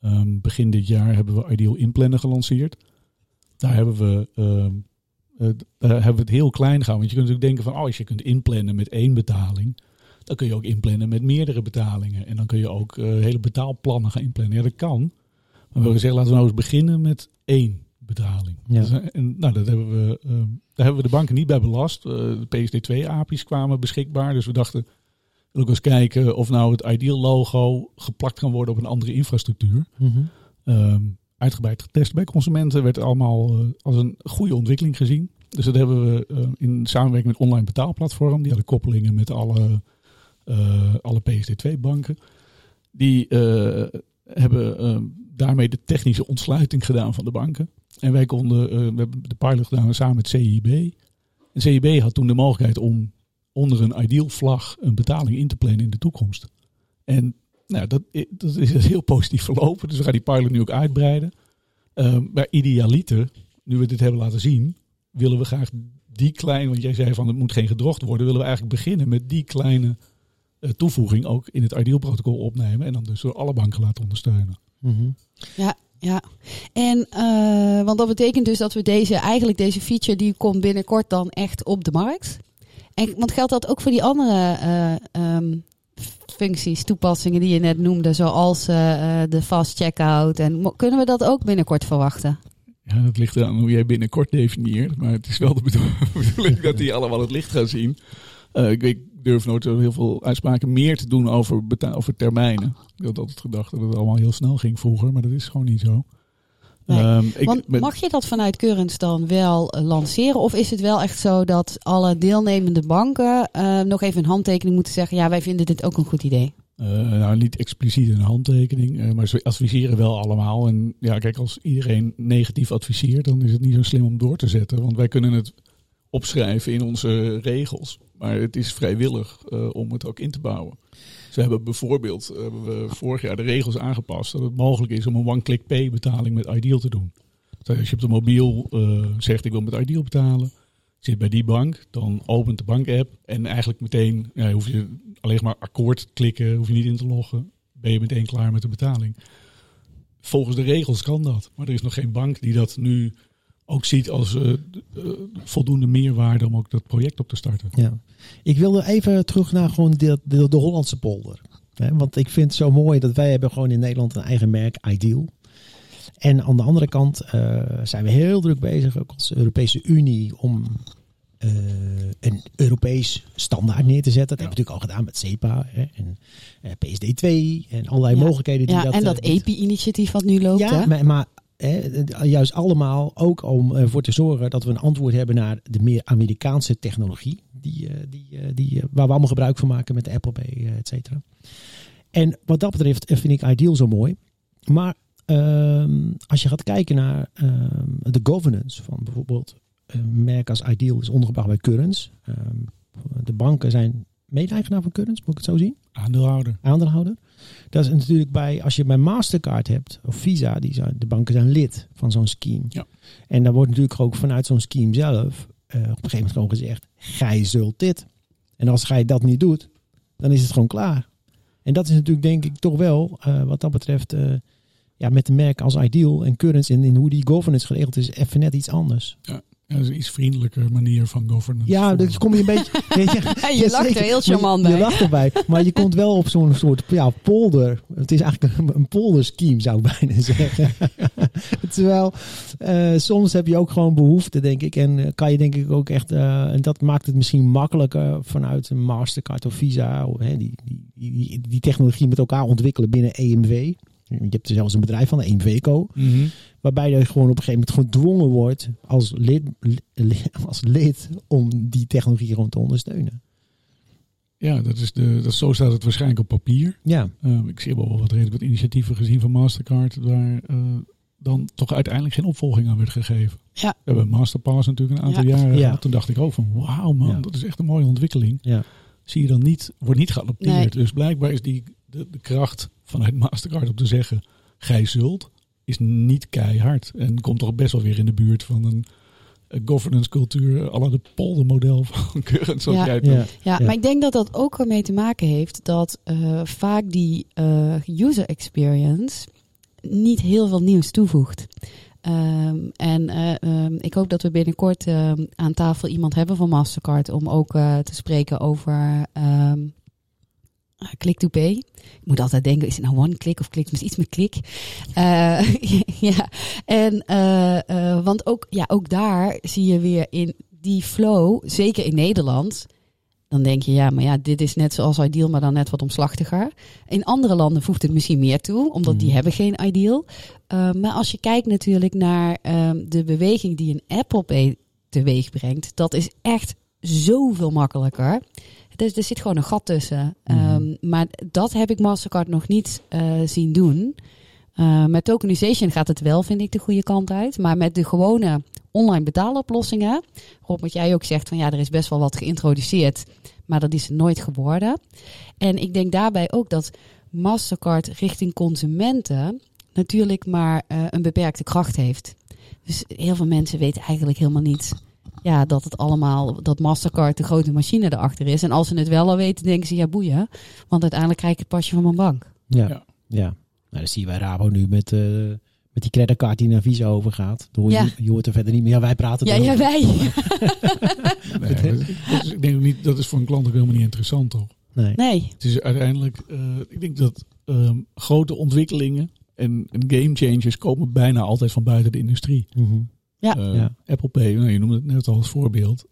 um, begin dit jaar hebben we Ideal Inplannen gelanceerd. Daar hebben we uh, daar hebben we het heel klein gehouden. Want je kunt natuurlijk denken van, oh, als je kunt inplannen met één betaling, dan kun je ook inplannen met meerdere betalingen. En dan kun je ook uh, hele betaalplannen gaan inplannen. Ja, dat kan. Maar we hebben gezegd, laten we nou eens beginnen met één betaling. Ja. Dus, en, nou, dat hebben we, daar hebben we de banken niet bij belast. de PSD2-API's kwamen beschikbaar. Dus we dachten, ook eens kijken of nou het Ideal logo geplakt kan worden op een andere infrastructuur. Mm -hmm. um, uitgebreid getest bij consumenten. Werd allemaal uh, als een goede ontwikkeling gezien. Dus dat hebben we uh, in samenwerking met online betaalplatform. Die hadden koppelingen met alle, uh, alle PSD2-banken. Die hebben daarmee de technische ontsluiting gedaan van de banken. En wij konden, we hebben de pilot gedaan samen met CIB. En CIB had toen de mogelijkheid om onder een ideal vlag een betaling in te plannen in de toekomst. En nou, dat, dat is heel positief verlopen. Dus we gaan die pilot nu ook uitbreiden. Um, maar idealiter, nu we dit hebben laten zien, willen we graag die kleine, want jij zei van het moet geen gedrocht worden, willen we eigenlijk beginnen met die kleine uh, toevoeging ook in het ideal protocol opnemen en dan dus door alle banken laten ondersteunen. Mm -hmm. Ja, ja. En uh, want dat betekent dus dat we deze, eigenlijk deze feature die komt binnenkort dan echt op de markt. En, want geldt dat ook voor die andere uh, um, functies, toepassingen die je net noemde, zoals uh, de fast checkout. En kunnen we dat ook binnenkort verwachten? Ja, dat ligt eraan hoe jij binnenkort definieert. Maar het is wel de *laughs* bedoeling dat die allemaal het licht gaan zien. Ik, ik, durf nooit heel veel uitspraken meer te doen over, over termijnen. Ik had altijd gedacht dat het allemaal heel snel ging vroeger, maar dat is gewoon niet zo. Nee. Um, ik, Want mag je dat vanuit Currents dan wel lanceren? Of is het wel echt zo dat alle deelnemende banken uh, nog even een handtekening moeten zeggen: ja, wij vinden dit ook een goed idee? Uh, nou, niet expliciet een handtekening, uh, maar ze adviseren wel allemaal. En ja, kijk, als iedereen negatief adviseert, dan is het niet zo slim om door te zetten. Want wij kunnen het opschrijven in onze regels. Maar het is vrijwillig om het ook in te bouwen. Ze hebben bijvoorbeeld hebben we vorig jaar de regels aangepast dat het mogelijk is om een one-click pay betaling met Ideal te doen. Als je op de mobiel eh, zegt ik wil met Ideal betalen, zit bij die bank, dan opent de bank-app en eigenlijk meteen ja, hoef je alleen maar akkoord klikken, hoef je niet in te loggen, ben je meteen klaar met de betaling. Volgens de regels kan dat, maar er is nog geen bank die dat nu ook ziet als uh, voldoende meerwaarde om ook dat project op te starten. Ja. Ik wilde even terug naar gewoon de, de, de Hollandse polder. Hè? Want ik vind het zo mooi dat wij hebben gewoon in Nederland een eigen merk, Ideal. En aan de andere kant uh, zijn we heel druk bezig, ook als Europese Unie, om uh, een Europees standaard neer te zetten. Dat ja. hebben we natuurlijk al gedaan met CEPA hè, en uh, PSD2 en allerlei ja. mogelijkheden. Die ja, dat, en dat EPI-initiatief wat nu loopt. Ja, hè? maar, maar hè, juist allemaal ook om ervoor te zorgen dat we een antwoord hebben naar de meer Amerikaanse technologie. Die, die, die, waar we allemaal gebruik van maken met de Apple Pay, et cetera. En wat dat betreft vind ik Ideal zo mooi. Maar um, als je gaat kijken naar um, de governance van bijvoorbeeld een merk als Ideal is ondergebracht bij Currents. Um, de banken zijn mede-eigenaar van Currents, moet ik het zo zien? Aandeelhouder. Aandeelhouder. Dat is natuurlijk bij, als je bij Mastercard hebt of Visa, die zijn, de banken zijn lid van zo'n scheme. Ja. En dan wordt natuurlijk ook vanuit zo'n scheme zelf uh, op een gegeven moment gewoon gezegd, gij zult dit. En als gij dat niet doet, dan is het gewoon klaar. En dat is natuurlijk denk ik toch wel, uh, wat dat betreft, uh, ja, met de merken als Ideal en Currents en in hoe die governance geregeld is, even net iets anders. Ja. Ja, dat is een iets vriendelijker manier van governance. Ja, dus kom je een beetje. *laughs* *laughs* Je, je lacht er heel charmant bij. Je, je lacht erbij. Maar je komt wel op zo'n soort ja, polder. Het is eigenlijk een, een polderscheme, zou ik bijna *laughs* zeggen. Terwijl uh, soms heb je ook gewoon behoefte, denk ik. En uh, kan je denk ik ook echt. Uh, en dat maakt het misschien makkelijker vanuit een Mastercard of Visa. Of, hè, die, die, die, die technologie met elkaar ontwikkelen binnen EMW. Je hebt er zelfs een bedrijf van, EMVCO. Mm -hmm. Waarbij je gewoon op een gegeven moment gedwongen wordt als lid, *laughs* als lid om die technologie gewoon te ondersteunen. Ja, dat is de, dat, zo staat het waarschijnlijk op papier. Ja. Uh, ik zie wel wat redelijk wat initiatieven gezien van Mastercard waar uh, dan toch uiteindelijk geen opvolging aan werd gegeven. Ja. We hebben Masterpass natuurlijk een aantal ja. jaren ja. gehad. Toen dacht ik ook van wauw man, ja. dat is echt een mooie ontwikkeling. Ja. Zie je dan niet, wordt niet geadopteerd. Nee. Dus blijkbaar is die de, de kracht vanuit Mastercard om te zeggen, gij zult, is niet keihard. En komt toch best wel weer in de buurt van een, een governance cultuur, alle de poldermodel *laughs* van Current, zoals Ja. jij het Ja. noemt. Ja, Ja. maar ik denk dat dat ook ermee te maken heeft dat eh, vaak die eh, user experience niet heel veel nieuws toevoegt. Ehm, en eh, ehm, ik hoop dat we binnenkort ehm, aan tafel iemand hebben van Mastercard om ook eh, te spreken over ehm, click to pay. Ik moet altijd denken, is het nou one click of click? Misschien iets met klik. Eh, *laughs* ja, en eh, eh, want ook, ja, ook daar zie je weer in die flow, zeker in Nederland. Dan denk je, ja, maar ja, dit is net zoals Ideal, maar dan net wat omslachtiger. In andere landen voegt het misschien meer toe, omdat die Mhm. hebben geen Ideal. Uh, maar als je kijkt natuurlijk naar um, de beweging die een Apple Pay teweeg brengt, dat is echt zoveel makkelijker. Dus er zit gewoon een gat tussen. Mhm. Um, maar dat heb ik Mastercard nog niet uh, zien doen. Uh, met tokenization gaat het wel, vind ik, de goede kant uit. Maar met de gewone online betaaloplossingen. Rob, wat jij ook zegt, van ja, er is best wel wat geïntroduceerd. Maar dat is nooit geworden. En ik denk daarbij ook dat Mastercard richting consumenten natuurlijk maar uh, een beperkte kracht heeft. Dus heel veel mensen weten eigenlijk helemaal niet ja, dat het allemaal, dat Mastercard de grote machine erachter is. En als ze het wel al weten, denken ze ja boeien. Want uiteindelijk krijg ik het pasje van mijn bank. Ja, Ja. ja. Nou, dat zie je bij Rabo nu met, uh, met die creditcard die naar Visa overgaat. Dan hoor je, Ja. je hoort er verder niet meer. Ja, wij praten Ja, ja, wij. *laughs* Nee, maar dat is- ik denk ook niet, dat is voor een klant ook helemaal niet interessant toch? Nee. Nee, Het is uiteindelijk, uh, ik denk dat um, grote ontwikkelingen en, en game changers komen bijna altijd van buiten de industrie. Mm -hmm. Ja. Uh, Ja. Apple Pay, nou, je noemde het net al als voorbeeld,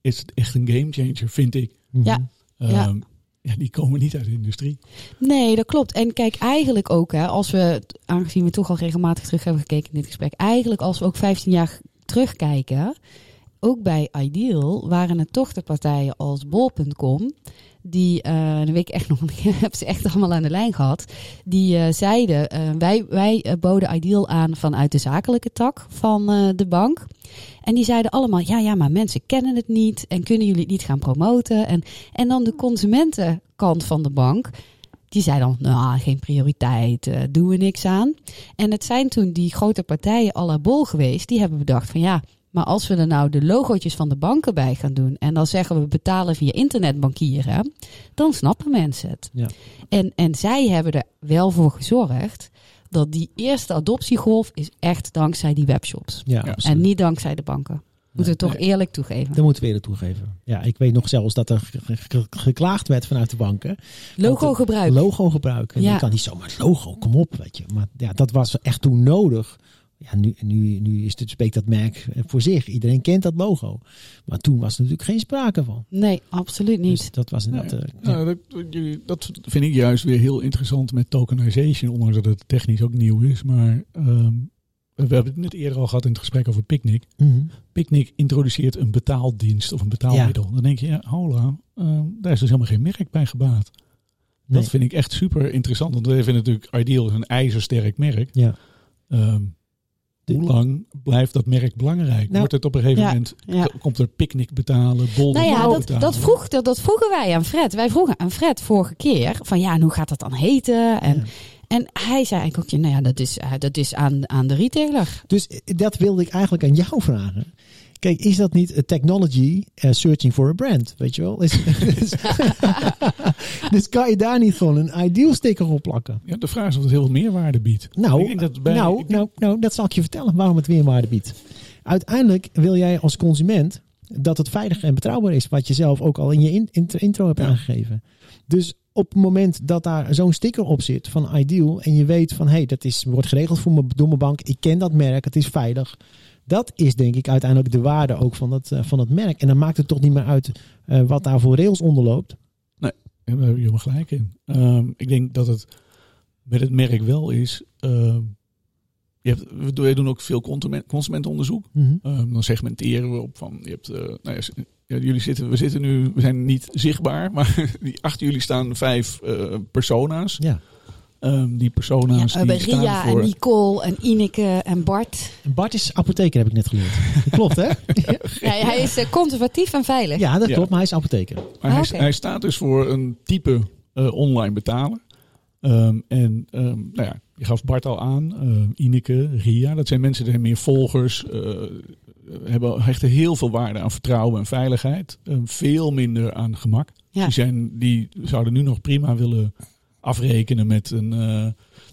is het echt een game changer, vind ik. Ja. Um, Ja. ja, die komen niet uit de industrie. Nee, dat klopt. En kijk, eigenlijk ook, hè, als we, aangezien we toch al regelmatig terug hebben gekeken in dit gesprek, eigenlijk als we ook 15 jaar terugkijken, ook bij Ideal waren het toch de partijen als Bol.com, die, uh, weet ik echt nog, *laughs* ik heb ze echt allemaal aan de lijn gehad, die uh, zeiden, uh, wij, wij boden Ideal aan vanuit de zakelijke tak van de bank. En die zeiden allemaal, ja, ja, maar mensen kennen het niet en kunnen jullie het niet gaan promoten. En, en dan de consumentenkant van de bank. die zei dan, nou, geen prioriteit, doen we niks aan. En het zijn toen die grote partijen à Bol geweest, die hebben bedacht van ja, maar als we er nou de logootjes van de banken bij gaan doen en dan zeggen we betalen via internetbankieren, dan snappen mensen het. Ja. En, en zij hebben er wel voor gezorgd dat die eerste adoptiegolf is echt dankzij die webshops. Ja, Ja. En niet dankzij de banken. Moeten we toch eerlijk toegeven. Dat moeten we eerlijk toegeven. Ja, ik weet nog zelfs dat er ge- ge- geklaagd werd vanuit de banken. Logo Want, gebruik. Logo gebruiken. Ja. Je kan niet zomaar logo, kom op, weet je. Maar ja, dat was echt toen nodig. Ja, nu, nu, nu is het, spreekt dat merk voor zich. Iedereen kent dat logo. Maar toen was er natuurlijk geen sprake van. Nee, absoluut niet. Dus dat was inderdaad... eh, ja. Nou, dat, dat vind ik juist weer heel interessant met tokenization, ondanks dat het technisch ook nieuw is. Maar ehm, we hebben het net eerder al gehad in het gesprek over Picnic. Mhm. Picnic introduceert een betaaldienst of een betaalmiddel. Dan denk je, ja, hola, ehm, daar is dus helemaal geen merk bij gebaat. Nee. Dat vind ik echt super interessant. Want we vinden natuurlijk Ideal is een ijzersterk merk. Ja. Ehm, hoe lang blijft dat merk belangrijk? Nou, Wordt het op een gegeven ja, moment, ja. komt er Picnic betalen, Bol Nou ja, dat, betalen? dat, vroeg, dat, dat vroegen wij aan Fred. Wij vroegen aan Fred vorige keer van ja, en hoe gaat dat dan heten? En, Ja. en hij zei eigenlijk ook, nou ja, dat is, eh, dat is aan, aan de retailer. Dus eh, dat wilde ik eigenlijk aan jou vragen. Kijk, is dat niet eh, technology eh, searching for a brand? Weet je wel? Is, dus, *laughs* dus kan je daar niet gewoon een ideal sticker op plakken? Ja, de vraag is of het heel veel meerwaarde biedt. Nou, dat bij- nou, ik nou, nou, dat zal ik je vertellen waarom het weerwaarde biedt. Uiteindelijk wil jij als consument dat het veilig en betrouwbaar is, wat je zelf ook al in je in- intro- intro hebt Ja. aangegeven. Dus op het moment dat daar zo'n sticker op zit van Ideal en je weet van hé, hey, dat is, wordt geregeld voor me, door mijn bank, ik ken dat merk, het is veilig. Dat is denk ik uiteindelijk de waarde ook van dat, eh, van dat merk. En dan maakt het toch niet meer uit eh, wat daar voor rails onder loopt. Ja, daar heb je helemaal gelijk in. Ehm, ik denk dat het met het merk wel is. ehm, je hebt, we doen- ook veel consument- consumentenonderzoek. Mhm. Ehm, dan segmenteren we op van. Je hebt, eh, nou ja, jullie zitten, we zitten nu, we zijn niet zichtbaar, *laughs* maar die, achter jullie staan vijf eh, persona's. Ja. Ehm, die persona's Ja, we die hebben staan Ria voor. en Nicole en Ineke en Bart. En Bart is apotheker, heb ik net geleerd. *laughs* Klopt, hè? Ja, hij is eh, conservatief en veilig. Ja, dat Ja. klopt, maar hij is apotheker. Maar hij, Ah, hij staat dus voor een type eh, online betalen. Ehm, en ehm, nou ja, je gaf Bart al aan, ehm, Ineke, Ria. Dat zijn mensen die hebben meer volgers. eh, hebben hechten heel veel waarde aan vertrouwen en veiligheid. Veel minder aan gemak. Ja. Die, zijn, die zouden nu nog prima willen afrekenen met een eh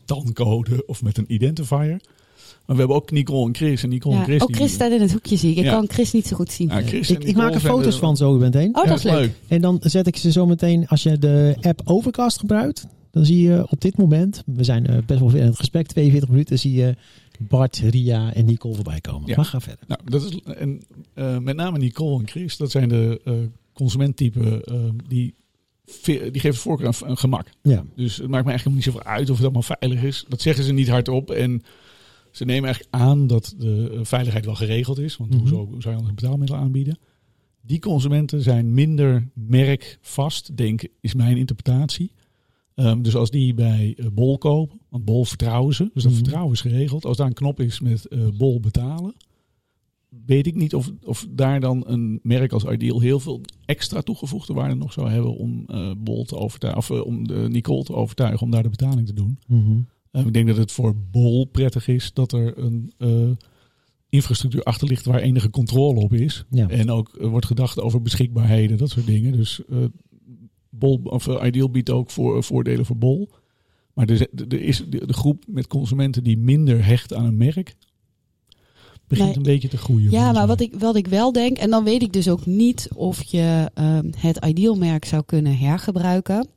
tankcode of met een identifier. Maar we hebben ook Nicole en Chris. En Nicole Ja, en Chris. ook die- Chris staat in het hoekje, zie ik. Ik Ja. kan Chris niet zo goed zien. Ja, Ik, ik maak er foto's de- van zo meteen. Oh, Ja, dat is leuk. En dan zet ik ze zo meteen, als je de app Overcast gebruikt, dan zie je op dit moment, we zijn eh, best wel ver in het gesprek, 42 minuten, zie je Bart, Ria en Nicole voorbij komen. Ja. Maar ga verder. Nou, dat is en eh, met name Nicole en Chris, dat zijn de eh consumenttypen die, die geven voorkeur aan, gemak. Ja. Dus het maakt me eigenlijk niet zoveel uit of het allemaal veilig is. Dat zeggen ze niet hardop en ze nemen eigenlijk aan dat de eh, veiligheid wel geregeld is. Want Mhm. hoezo hoe zou je anders een betaalmiddel aanbieden? Die consumenten zijn minder merkvast, denk is mijn interpretatie. Ehm, dus als die bij eh, Bol kopen, want Bol vertrouwen ze, dus dat Mhm. vertrouwen is geregeld. Als daar een knop is met eh, Bol betalen, weet ik niet of, of daar dan een merk als Ideal heel veel extra toegevoegde waarde nog zou hebben om eh, Bol te overtuigen, of eh, om de Nicole te overtuigen om daar de betaling te doen. Mhm. Eh, ik denk dat het voor Bol prettig is dat er een eh, infrastructuur achter ligt waar enige controle op is. Ja. En ook eh, wordt gedacht over beschikbaarheden, dat soort dingen. Dus eh, Bol, of, eh, Ideal biedt ook voor, voordelen voor Bol. Maar er, is- er is de, de groep met consumenten die minder hecht aan een merk, begint een beetje te groeien. Ja, maar mij. wat ik, wat ik wel denk, en dan weet ik dus ook niet of je ehm, het idealmerk zou kunnen hergebruiken.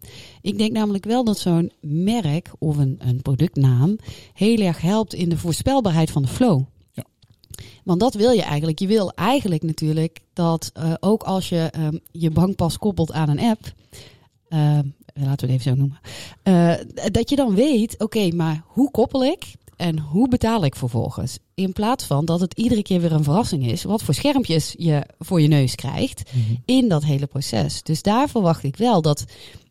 Ik denk namelijk wel dat zo'n merk of een, een productnaam heel erg helpt in de voorspelbaarheid van de flow. Ja. Want dat wil je eigenlijk. Je wil eigenlijk natuurlijk dat eh, ook als je ehm, je bankpas koppelt aan een app, ehm, laten we het even zo noemen, eh, dat je dan weet, oké, maar hoe koppel ik en hoe betaal ik vervolgens? In plaats van dat het iedere keer weer een verrassing is, wat voor schermpjes je voor je neus krijgt Mhm. in dat hele proces. Dus daar verwacht ik wel dat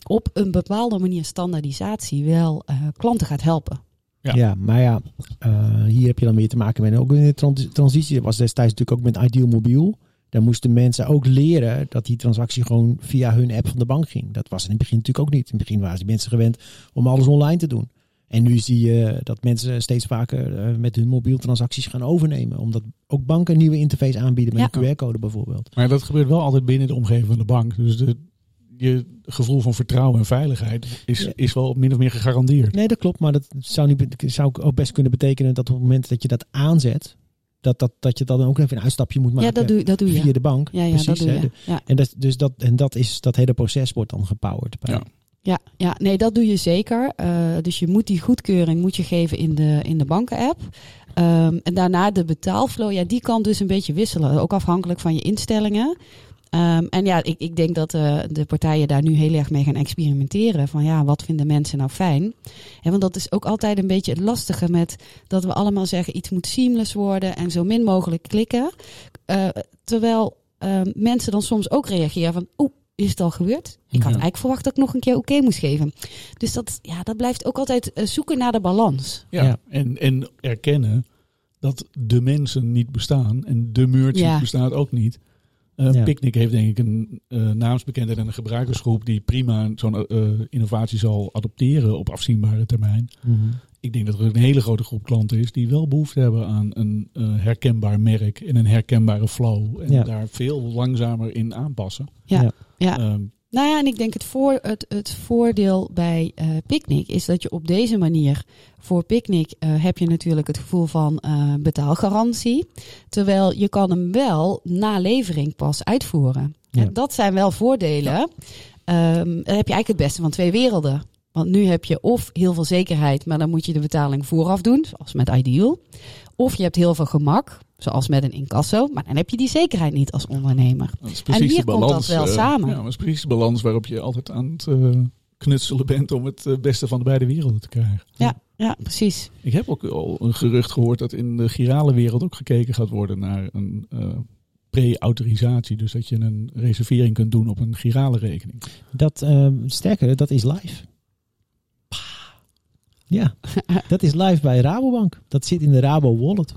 op een bepaalde manier standaardisatie wel eh, klanten gaat helpen. Ja. Ja. maar ja, eh, hier heb je dan weer te maken met ook in de trans- transitie. Dat was destijds natuurlijk ook met Ideal Mobiel. Dan moesten mensen ook leren dat die transactie gewoon via hun app van de bank ging. Dat was in het begin natuurlijk ook niet. In het begin waren die mensen gewend om alles online te doen. En nu zie je dat mensen steeds vaker eh, met hun mobiel transacties gaan overnemen. Omdat ook banken een nieuwe interface aanbieden met Ja. een QR-code bijvoorbeeld. Maar dat gebeurt wel altijd binnen de omgeving van de bank. Dus de, je gevoel van vertrouwen en veiligheid is, Ja. is wel min of meer gegarandeerd. Nee, dat klopt. Maar dat zou, niet, zou ook best kunnen betekenen dat op het moment dat je dat aanzet, dat, dat, dat je dan ook even een uitstapje moet maken Ja, dat doe, dat doe je. via de bank. Ja, ja Precies, dat doe hè. je. De- Ja. En, dat, dus dat, en dat, is, dat hele proces wordt dan gepowered. Bij. Ja. Ja, ja, nee, dat doe je zeker. Eh, dus je moet die goedkeuring moet je geven in de, in de banken-app. Ehm, en daarna de betaalflow, ja, die kan dus een beetje wisselen. Ook afhankelijk van je instellingen. Ehm, en ja, ik, ik denk dat eh, de partijen daar nu heel erg mee gaan experimenteren. Van ja, wat vinden mensen nou fijn? Want dat is ook altijd een beetje het lastige met dat we allemaal zeggen iets moet seamless worden en zo min mogelijk klikken. Eh, terwijl ehm, mensen dan soms ook reageren van oeh, is het al gebeurd? Ik had Ja. eigenlijk verwacht dat ik nog een keer oké moest geven. Dus dat, ja, dat blijft ook altijd eh, zoeken naar de balans. Ja. Ja. En, en erkennen dat de mensen niet bestaan en de merchant Ja. bestaat ook niet. Eh Ja. Picnic heeft denk ik een eh, naamsbekendheid en een gebruikersgroep die prima zo'n eh, innovatie zal adopteren op afzienbare termijn. Mhm. Ik denk dat er een hele grote groep klanten is die wel behoefte hebben aan een eh, herkenbaar merk en een herkenbare flow. En Ja. daar veel langzamer in aanpassen. Ja, Ja. ja. Ehm, Nou ja, en ik denk het, voor, het, het voordeel bij eh Picnic is dat je op deze manier voor Picnic eh, heb je natuurlijk het gevoel van eh, betaalgarantie. Terwijl je kan hem wel na levering pas uitvoeren. Ja. En dat zijn wel voordelen. Ehm, dan heb je eigenlijk het beste van twee werelden. Want nu heb je of heel veel zekerheid, maar dan moet je de betaling vooraf doen, zoals met Ideal. Of je hebt heel veel gemak, zoals met een incasso, maar dan heb je die zekerheid niet als ondernemer. dat is precies hier de komt dat balans. wel eh, samen. Ja, dat is precies de balans waarop je altijd aan het eh, knutselen bent om het eh, beste van de beide werelden te krijgen. Ja, ja precies. Ik heb ook al een gerucht gehoord dat in de girale wereld ook gekeken gaat worden naar een eh, pre-autorisatie. Dus dat je een reservering kunt doen op een girale rekening. Dat, eh, sterker, dat is live. Ja, *laughs* dat is live bij Rabobank. Dat zit in de Rabo Wallet.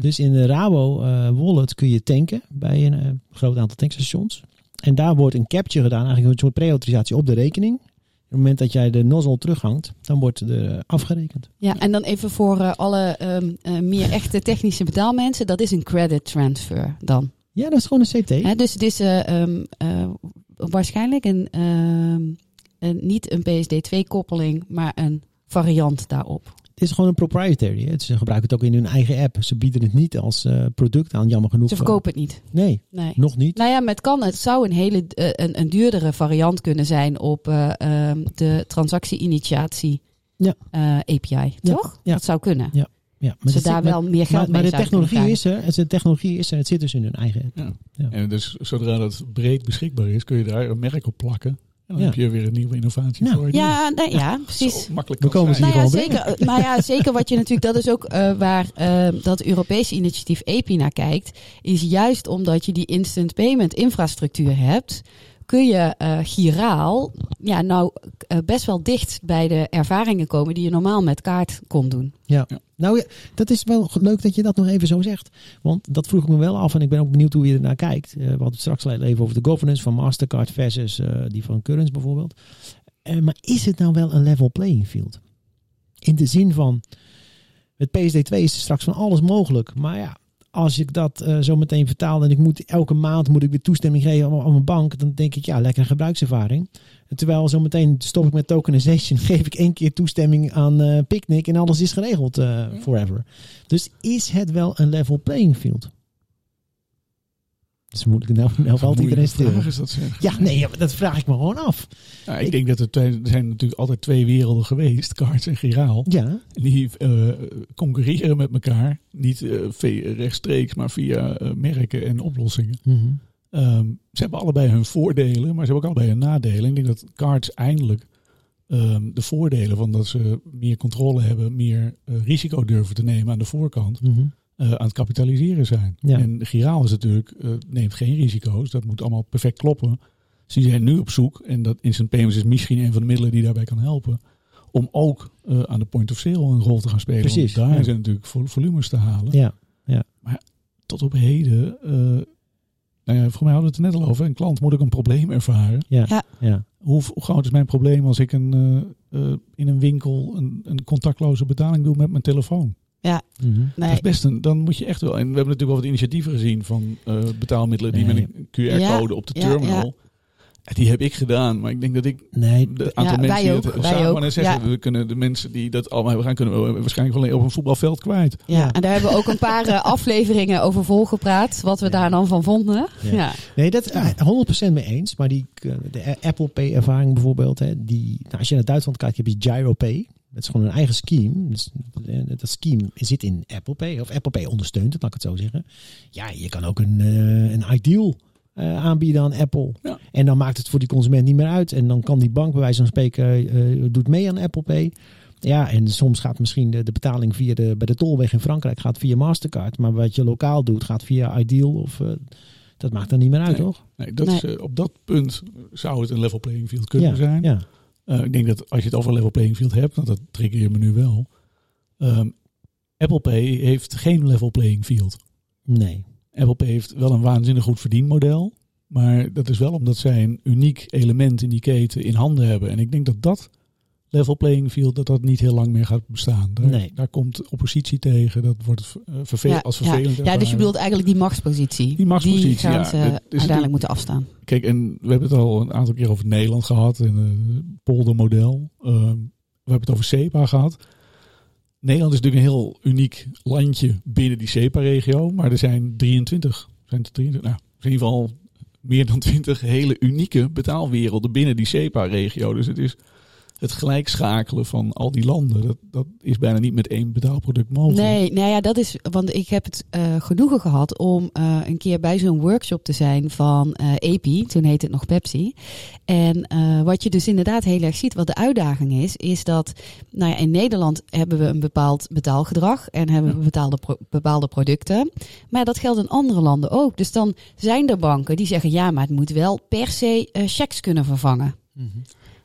Dus in de Rabo eh, Wallet kun je tanken bij een eh, groot aantal tankstations. En daar wordt een capture gedaan, eigenlijk een soort pre-autorisatie op de rekening. Op het moment dat jij de nozzle terughangt, dan wordt er eh, afgerekend. Ja, en dan even voor alle ehm, eh, meer echte technische betaalmensen, dat is een credit transfer dan. Ja, dat is gewoon een CT. Hè, dus het is eh, ehm, eh, waarschijnlijk een, ehm, een, niet een PSD2-koppeling, maar een variant daarop. Het is gewoon een proprietary. Hè. Ze gebruiken het ook in hun eigen app. Ze bieden het niet als eh, product aan, jammer genoeg. Ze verkopen het niet. Nee, Nee. nog niet. Nou ja, maar het kan. Het zou een hele eh, een, een duurdere variant kunnen zijn op eh, ehm, de transactie-initiatie Ja. eh, API, Ja, toch? ja. Dat zou kunnen. Ja, maar Ze het daar zit- wel meer geld maar, mee maar de technologie is er. De technologie is er. Het zit dus in hun eigen app. Ja. Ja. En dus zodra dat breed beschikbaar is, kun je daar een merk op plakken. En dan Ja. heb je weer een nieuwe innovatie Nou, voor je. Ja, nee, ja, *laughs* precies. Zo makkelijk We komen het zijn. hier Nou ja, zeker, maar ja, zeker wat je natuurlijk, dat is ook eh, waar eh, dat Europese initiatief EPI naar kijkt, is juist omdat je die instant payment infrastructuur hebt, kun je eh giraal ja, nou eh, best wel dicht bij de ervaringen komen die je normaal met kaart kon doen. Nou ja, dat is wel leuk dat je dat nog even zo zegt. Want dat vroeg ik me wel af en ik ben ook benieuwd hoe je ernaar kijkt. Eh, we hadden het straks al even over de governance van Mastercard versus eh, die van Currents bijvoorbeeld. Eh, maar is het nou wel een level playing field? In de zin van, met PSD2 is er straks van alles mogelijk. Maar ja, als ik dat eh, zo meteen vertaal en ik moet elke maand moet ik weer toestemming geven aan, mijn bank, dan denk ik ja, lekker gebruikservaring. En terwijl zo meteen stop ik met tokenization, *laughs* geef ik één keer toestemming aan eh Picnic en alles is geregeld eh, forever. Dus is het wel een level playing field? Moet ik nou, nou altijd Moeilijke iedereen stil. vraag is dat zeg. Ja, nee, ja, dat vraag ik me gewoon af. Nou, ik denk dat er, twee, er zijn natuurlijk altijd twee werelden geweest, cards en giraal. Ja, Die eh, concurreren met elkaar. Niet eh, rechtstreeks, maar via eh, merken en oplossingen. Mhm. Ehm, ze hebben allebei hun voordelen, maar ze hebben ook allebei hun nadelen. Ik denk dat cards eindelijk ehm, de voordelen van dat ze meer controle hebben, meer risico durven te nemen aan de voorkant, Mhm. Eh, aan het kapitaliseren zijn. Ja. En giraal is natuurlijk, eh, neemt geen risico's. Dat moet allemaal perfect kloppen. Dus die zijn nu op zoek, en dat instant payments is misschien een van de middelen die daarbij kan helpen, om ook eh, aan de point of sale een rol te gaan spelen. Precies, Want daar ja. zijn natuurlijk vol- volumes te halen. ja. Tot op heden eh, nou ja, voor mij hadden we het er net al over. Een klant moet ook een probleem ervaren. Ja. Ja. ja. Hoe, hoe groot is mijn probleem als ik een, eh, eh, in een winkel een, een contactloze betaling doe met mijn telefoon? Mhm. Dat Nee. is best een, dan moet je echt wel. En we hebben natuurlijk wel wat initiatieven gezien van eh, betaalmiddelen die Nee. met een QR-code op de Ja, terminal. ja. Ja, Die heb ik gedaan, maar ik denk dat ik Nee, de aantal Ja, mensen wij die ook, maar net zeggen, Ja. we kunnen de mensen die dat allemaal hebben gedaan, kunnen we waarschijnlijk wel op een voetbalveld kwijt. Ja, Ja. en daar hebben we ook een paar eh, *laughs* afleveringen over volgepraat. Wat we daar dan van vonden. Ja. Ja. Nee, dat eh, 100% mee eens. Maar die, eh, de Apple Pay ervaring bijvoorbeeld. Hè, die, nou, als je naar Duitsland kijkt, heb je Gyro Dat is gewoon een eigen scheme. Dus, eh, dat scheme zit in Apple Pay. Of Apple Pay ondersteunt het, laat ik het zo zeggen. Ja, je kan ook een, eh, een Ideal eh, aanbieden aan Apple. Ja. En dan maakt het voor die consument niet meer uit. En dan kan die bank bij wijze van spreken eh, doet mee aan Apple Pay. Ja, en soms gaat misschien de, de betaling via de, bij de tolweg in Frankrijk gaat via Mastercard. Maar wat je lokaal doet gaat via Ideal. Of, eh, dat maakt dan niet meer uit, Nee. toch? Nee, dat Nee. Is, op dat punt zou het een level playing field kunnen ja, zijn. Ja. Eh, ik denk dat als je het over level playing field hebt, want dat trigger je me nu wel. Ehm, Apple Pay heeft geen level playing field. Nee. Apple Pay heeft wel een waanzinnig goed verdienmodel. Maar dat is wel omdat zij een uniek element in die keten in handen hebben. En ik denk dat dat level playing field, dat dat niet heel lang meer gaat bestaan. Daar, Nee. daar komt oppositie tegen. Dat wordt eh, vervel Ja, als vervelend. ja, dus je bedoelt eigenlijk die machtspositie. Die machtspositie, Die gaan ja. ze uiteindelijk moeten afstaan. Kijk, en we hebben het al een aantal keer over Nederland gehad. En het poldermodel. Ehm, we hebben het over SEPA gehad. Nederland is natuurlijk een heel uniek landje binnen die SEPA-regio. Maar er zijn 23, zijn het 23 nou, in ieder geval meer dan 20 hele unieke betaalwerelden binnen die SEPA-regio. Dus het is het gelijkschakelen van al die landen. Dat, dat is bijna niet met één betaalproduct mogelijk. Nee, nou ja, dat is. Want ik heb het eh, genoegen gehad om eh, een keer bij zo'n workshop te zijn van eh EPI. Toen heette het nog Pepsi. En wat je dus inderdaad heel erg ziet, wat de uitdaging is, is dat. Nou ja, in Nederland hebben we een bepaald betaalgedrag en hebben we betaalde pro- bepaalde producten. Maar dat geldt in andere landen ook. Dus dan zijn er banken die zeggen: ja, maar het moet wel per se checks kunnen vervangen.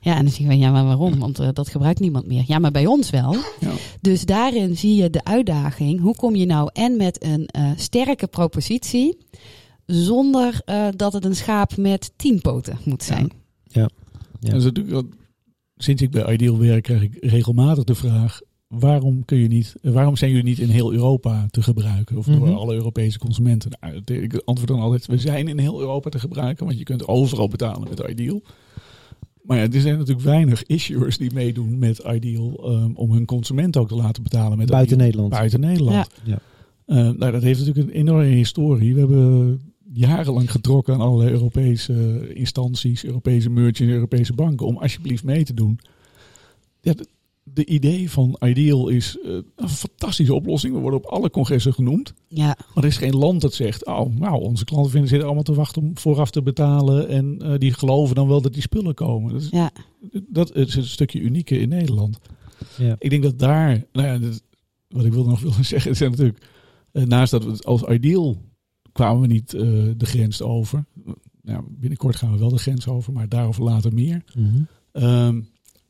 Ja, en dan zeggen we, ja, maar waarom? Want eh, dat gebruikt niemand meer. Ja, maar bij ons wel. Ja. Dus daarin zie je de uitdaging. Hoe kom je nou en met een eh, sterke propositie, zonder eh, dat het een schaap met tien poten moet zijn? Ja. Dat is natuurlijk wel- sinds ik bij Ideal werk, krijg ik regelmatig de vraag: waarom, kun je niet, waarom zijn jullie niet in heel Europa te gebruiken? Of door Mhm. alle Europese consumenten? Nou, ik antwoord dan altijd: we zijn in heel Europa te gebruiken, want je kunt overal betalen met Ideal. Maar ja, er zijn natuurlijk weinig issuers die meedoen met Ideal ehm, om hun consument ook te laten betalen met Buiten Ideal. Nederland. Buiten Nederland. Ja. Ja. Eh, nou, dat heeft natuurlijk een enorme historie. We hebben jarenlang getrokken aan allerlei Europese instanties, Europese merchants, Europese banken om alsjeblieft mee te doen. Ja, de, de idee van Ideal is eh, een fantastische oplossing. We worden op alle congressen genoemd. Ja, Maar er is geen land dat zegt, oh, nou, onze klanten vinden zitten allemaal te wachten om vooraf te betalen. En eh, die geloven dan wel dat die spullen komen. Dat is, ja, dat is een stukje unieke in Nederland. Ja. Ik denk dat daar, nou ja, dat- wat ik wilde nog *laughs* willen zeggen, is natuurlijk, eh, naast dat we het als ideal kwamen we niet eh, de grens over. Nou, binnenkort gaan we wel de grens over, maar daarover later meer. Mhm. Ehm,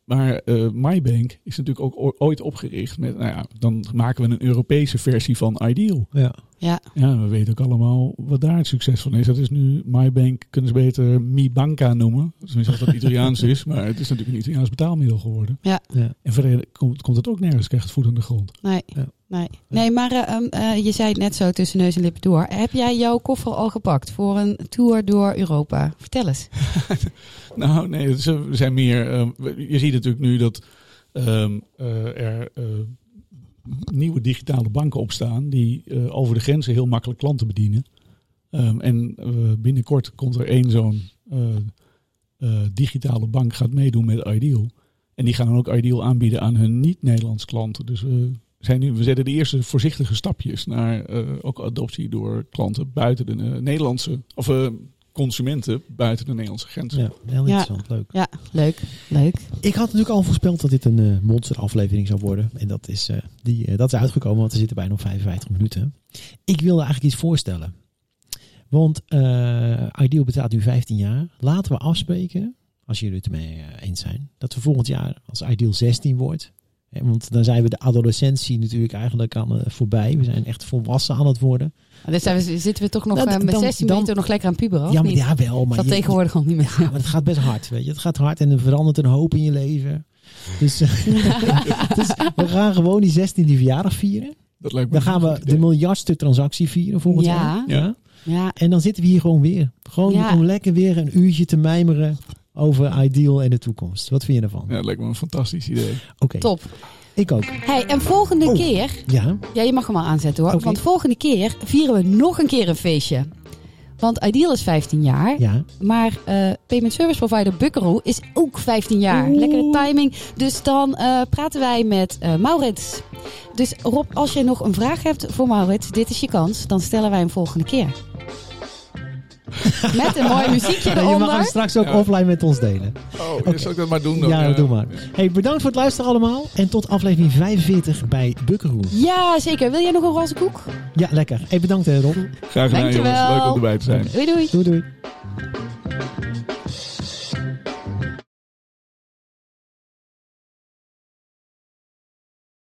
maar eh, MyBank is natuurlijk ook ooit opgericht met, nou ja, dan maken we een Europese versie van Ideal. Ja. Ja, Ja, we weten ook allemaal wat daar het succes van is. Dat is nu MyBank, kunnen ze beter Mi Banca noemen. Tenminste, als dat Italiaans is, *laughs* maar het is natuurlijk een Italiaans betaalmiddel geworden. Ja. En verder komt, komt het ook nergens, krijgt het voet aan de grond. nee. Ja. Nee, nee maar eh, ehm, eh, je zei het net zo tussen neus en lippen door. Heb jij jouw koffer al gepakt voor een tour door Europa? Vertel eens. *laughs* Nou, nee, is, er zijn meer. ehm, je ziet natuurlijk nu dat ehm, eh, er eh, nieuwe digitale banken opstaan die eh, over de grenzen heel makkelijk klanten bedienen. Ehm, en eh, binnenkort komt er één zo'n eh, digitale bank gaat meedoen met Ideal. En die gaan dan ook Ideal aanbieden aan hun niet-Nederlands klanten. Dus we, zijn nu, we zetten de eerste voorzichtige stapjes naar ook adoptie door klanten buiten de Nederlandse, of consumenten buiten de Nederlandse grenzen. ja, heel Ja. interessant. Leuk. Ja, leuk, leuk. Ik had natuurlijk al voorspeld dat dit een eh monsteraflevering zou worden. En dat is, eh, die, eh, dat is uitgekomen, want we zitten bijna op 55 minuten. Ik wilde eigenlijk iets voorstellen. Want eh Ideal bestaat nu 15 jaar. Laten we afspreken, als jullie het ermee eens zijn, dat we volgend jaar, als Ideal 16 wordt, Want dan zijn we de adolescentie natuurlijk eigenlijk aan eh, voorbij. We zijn echt volwassen aan het worden. Dus zijn we, zitten we toch nog Dan- eh, met dan- 16 dan- minuten nog lekker aan puberen, ja, maar, niet? ja, wel. Maar dat je- tegenwoordig al niet meer. Ja, maar het gaat best hard, weet je. Het gaat hard en er verandert een hoop in je leven. Dus, eh, *laughs* *laughs* dus we gaan gewoon die 16e verjaardag vieren. Dat lijkt me Dan gaan we de miljardste transactie vieren volgend Ja. jaar. Ja. Ja, En dan zitten we hier gewoon weer. Gewoon Ja. om lekker weer een uurtje te mijmeren over Ideal en de toekomst. Wat vind je ervan? Ja, dat lijkt me een fantastisch idee. Oké, top. ik ook. Hey, en volgende Oh. keer... Ja, Ja, je mag hem al aanzetten hoor. Want volgende keer vieren we nog een keer een feestje. Want Ideal is 15 jaar. ja. Maar eh, Payment Service Provider Buckaroo is ook 15 jaar. Oeh. Lekkere timing. Dus dan eh, praten wij met eh, Maurits. Dus Rob, als je nog een vraag hebt voor Maurits, dit is je kans. Dan stellen wij hem volgende keer. *laughs* Met een mooi muziekje Ja, je mag hem eronder. straks ook Ja. offline met ons delen. Oh, Oké. zal ik dat maar doen dan? ja, Eh, doe maar. Hey, bedankt voor het luisteren allemaal. En tot aflevering 45 bij Bukkeroe. Ja, zeker. Wil jij nog een roze koek? Ja, lekker. Hey, bedankt hè, Rob. Graag gedaan, Dankjewel. jongens. Leuk om erbij te zijn. Doei doei. Doei doei.